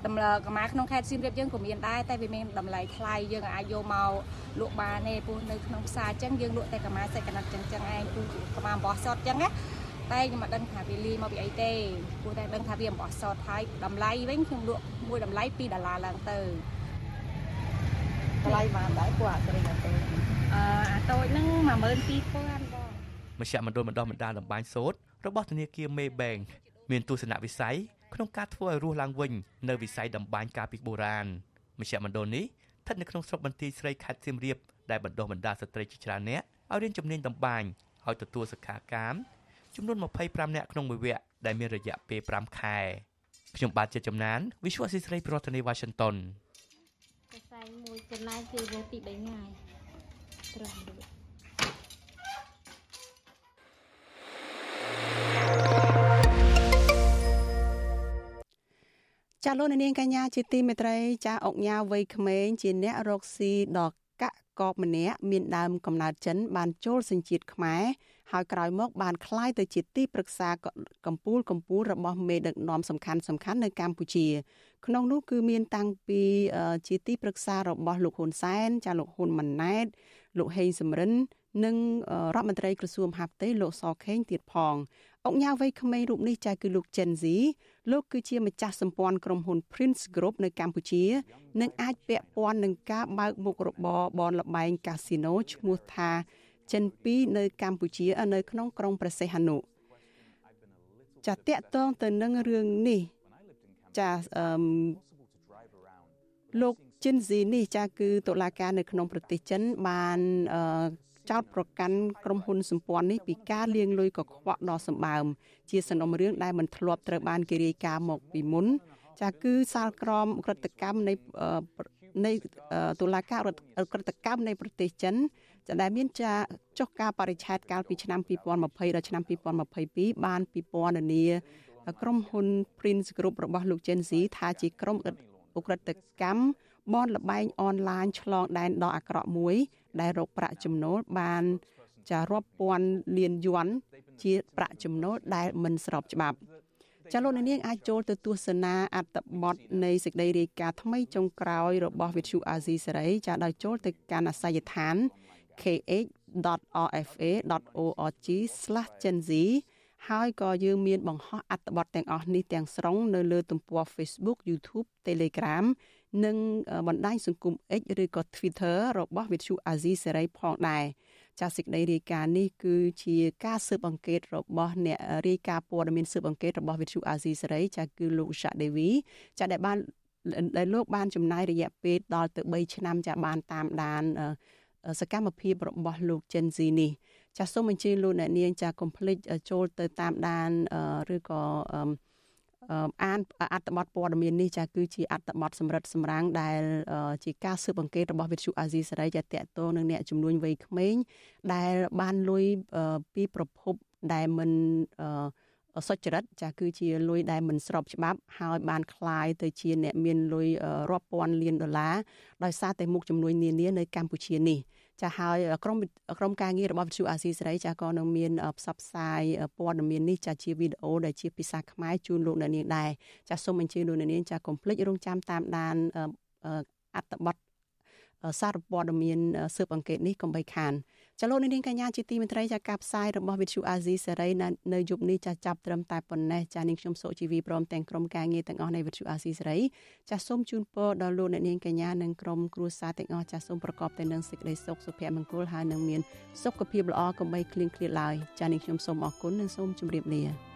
[SPEAKER 23] តម្លើកម្មាក្នុងខេត្តសៀមរាបយើងក៏មានដែរតែវាមានតម្លៃថ្លៃយើងអាចយកមកលក់បានទេព្រោះនៅក្នុងផ្សារអញ្ចឹងយើងលក់តែកម្មាសេចក្ដីចឹងចឹងឯងព្រោះកម្មាអំបោះសតអញ្ចឹងណាតែខ្ញុំមិនដឹងថាវាលីមកពីអីទេព្រោះតែដឹងថាវាអំបោះសតហើយតម្លៃវិញខ្ញុំលក់មួយតម្លៃ2ដុល្លារឡើងទៅ
[SPEAKER 24] តម្លៃបានដែរពួកអាត្រីអាតូច
[SPEAKER 23] អឺអាតូចហ្នឹង12000បង
[SPEAKER 21] មជ្ឈមណ្ឌលបណ្ដោះបណ្ដាលតម្បាញសូត្រ របស់ធនាគារ Maybank មានទស្សនវិស័យក្នុងការធ្វើឲ្យរស់ឡើងវិញនៅវិស័យតម្បាញកាលពីបុរាណមជ្ឈមណ្ឌលនេះស្ថិតនៅក្នុងស្រុកបន្ទាយស្រីខេត្តសៀមរាបដែលបណ្ដុះបណ្ដាលស្ត្រីជាច្រើនអ្នកឲ្យរៀនជំនាញតម្បាញឲ្យទទួលសិក្ខាកាមចំនួន25នាក់ក្នុងមួយវគ្គដែលមានរយៈពេល5ខែខ្ញុំបាទជាចំណាន Visual Assisray ប្រធានាទី Washington
[SPEAKER 22] កសែងមួយចំណែកគឺវាពី3ថ្ងៃត្រឹមដូច
[SPEAKER 1] ចាលោកនាងកញ្ញាជាទីមេត្រីចាអុកញ៉ាវ័យក្មេងជាអ្នករកស៊ីដល់កកបម្នាក់មានដើមកំណើតចិន បានចូលសញ្ជាតិខ្មែរហើយក្រោយមកបានក្លាយទៅជាទីប្រឹក្សាកម្ពូលកម្ពូលរបស់មេដឹកនាំសំខាន់សំខាន់នៅកម្ពុជា ក្នុងនោះគឺមានតាំងពីជាទីប្រឹក្សារបស់លោកហ៊ុនសែនចាលោកហ៊ុនម៉ាណែតលោកហេងសំរិន និងរដ្ឋមន្ត្រីក្រសួងហាផ្ទៃលោកសខេងទៀតផង អង្គញាវ័យក្មេងរូបនេះចាស់គឺលោក Gen Z លោកគឺជាម្ចាស់សម្ព័ន្ធក្រុមហ៊ុន Prince Group នៅកម្ពុជានិងអាចពាក់ព័ន្ធនឹងការបើកមុខរបរបនលបែងកាស៊ីណូឈ្មោះថាចិន2នៅកម្ពុជានៅក្នុងក្រុងព្រះសីហនុចាតកតងទៅនឹងរឿងនេះចាអឺលោកចិនស៊ីនេះចាគឺតុលាការនៅក្នុងប្រទេសចិនបានអឺ ចោតប្រកាន់ក្រុមហ៊ុនសម្ព័ន្ធនេះពីការលាងលុយកខ្វក់ដ៏សម្បើមជាសំណុំរឿងដែលមិនធ្លាប់ត្រូវបានគេរាយការណ៍មកពីមុនចាគឺសាលក្រមក្រតកម្មនៃនៃតុលាការក្រតកម្មនៃប្រទេសចិនដែលមានចាចុះការបរិច្ឆេទកាលពីឆ្នាំ2020ដល់ឆ្នាំ2022បានពិពណ៌នាក្រុមហ៊ុន Prince Group របស់លោក Chen Xi ថាជាក្រុមអ ுக ្រិតកម្មបនលបែងអនឡាញឆ្លងដែនដ៏អាក្រក់មួយ ដែលរកប្រាក់ចំណូលបានចារាប់ពាន់លានយួនជាប្រាក់ចំណូលដែលមិនស្របច្បាប់ចាលោកនាងអាចចូលទៅទស្សនាអត្ថបទនៃសេចក្តីរាយការណ៍ថ្មីចុងក្រោយរបស់វិទ្យុអាស៊ីសេរីចាដោយចូលទៅកាន់អាសយដ្ឋាន kh.rfa.org/genz ហើយក៏យើងមានបង្ហោះអត្ថបទទាំងអស់នេះទាំងស្រុងនៅលើទំព័រ Facebook YouTube Telegram និងបណ្ដាញសង្គម X ឬក៏ Twitter របស់វិទ្យុអាស៊ីសេរីផងដែរចាសសេចក្តីរាយការណ៍នេះគឺជាការស៊ើបអង្កេតរបស់អ្នករាយការណ៍ព័ត៌មានស៊ើបអង្កេតរបស់វិទ្យុអាស៊ីសេរីចាសគឺលោកឆាដេវីចាសដែលបានដែលលោកបានចំណាយរយៈពេលដល់ទៅ3ឆ្នាំចាសបានតាមដានសកម្មភាពរបស់លោក Gen Z នេះចាសសូមអញ្ជើញលោកអ្នកនាងចាសកុំភ្លេចចូលទៅតាមដានឬក៏ អានអត្ថបទព័ត៌មាននេះចាគឺជាអត្ថបទសម្រិតសម្រាំងដែលជាការស៊ើបអង្កេតរបស់វិទ្យុអាស៊ីសេរីចាតកតងនឹងអ្នកចំនួនវ័យក្មេងដែលបានលុយពីប្រភពដែលមិនសុចរិតចាគឺជាលុយដែលមិនស្របច្បាប់ហើយបានคลายទៅជាអ្នកមានលុយរាប់ពាន់លានដុល្លារដោយសារតែមុខជំនួយនានានៅកម្ពុជានេះ ចាហើយក្រុមក្រុមការងាររបស់វិទ្យុអាស៊ីសេរីចាក៏នឹងមានផ្សព្វផ្សាយព័ត៌មាននេះចាជាវីដេអូដែលជាភាសាខ្មែរជូនលោកអ្នកនាងដែរចាសូមអញ្ជើញលោកអ្នកនាងចាកុំភ្លេចរងចាំតាមដានអត្ថបទសារព័ត៌មានស៊ើបអង្កេតនេះកុំបីខាន ចលនានាងកញ្ញាជាទីមេត្រីចាការផ្សាយរបស់វិទ្យុអាស៊ីសេរីនៅយប់នេះចាចាប់ត្រឹមតែប៉ុណ្ណេះចានាងខ្ញុំសុជីវីព្រមទាំងក្រុមការងារទាំងអស់នៃវិទ្យុអាស៊ីសេរីចាសូមជូនពរដល់លោកអ្នកនាងកញ្ញានិងក្រុមគ្រួសារទាំងអស់ចាសូមប្រកបតែនឹងសេចក្តីសុខសុភមង្គលហើយនឹងមានសុខភាពល្អកុំបីឃ្លៀងឃ្លាតឡើយចានាងខ្ញុំសូមអរគុណនិងសូមជម្រាបលា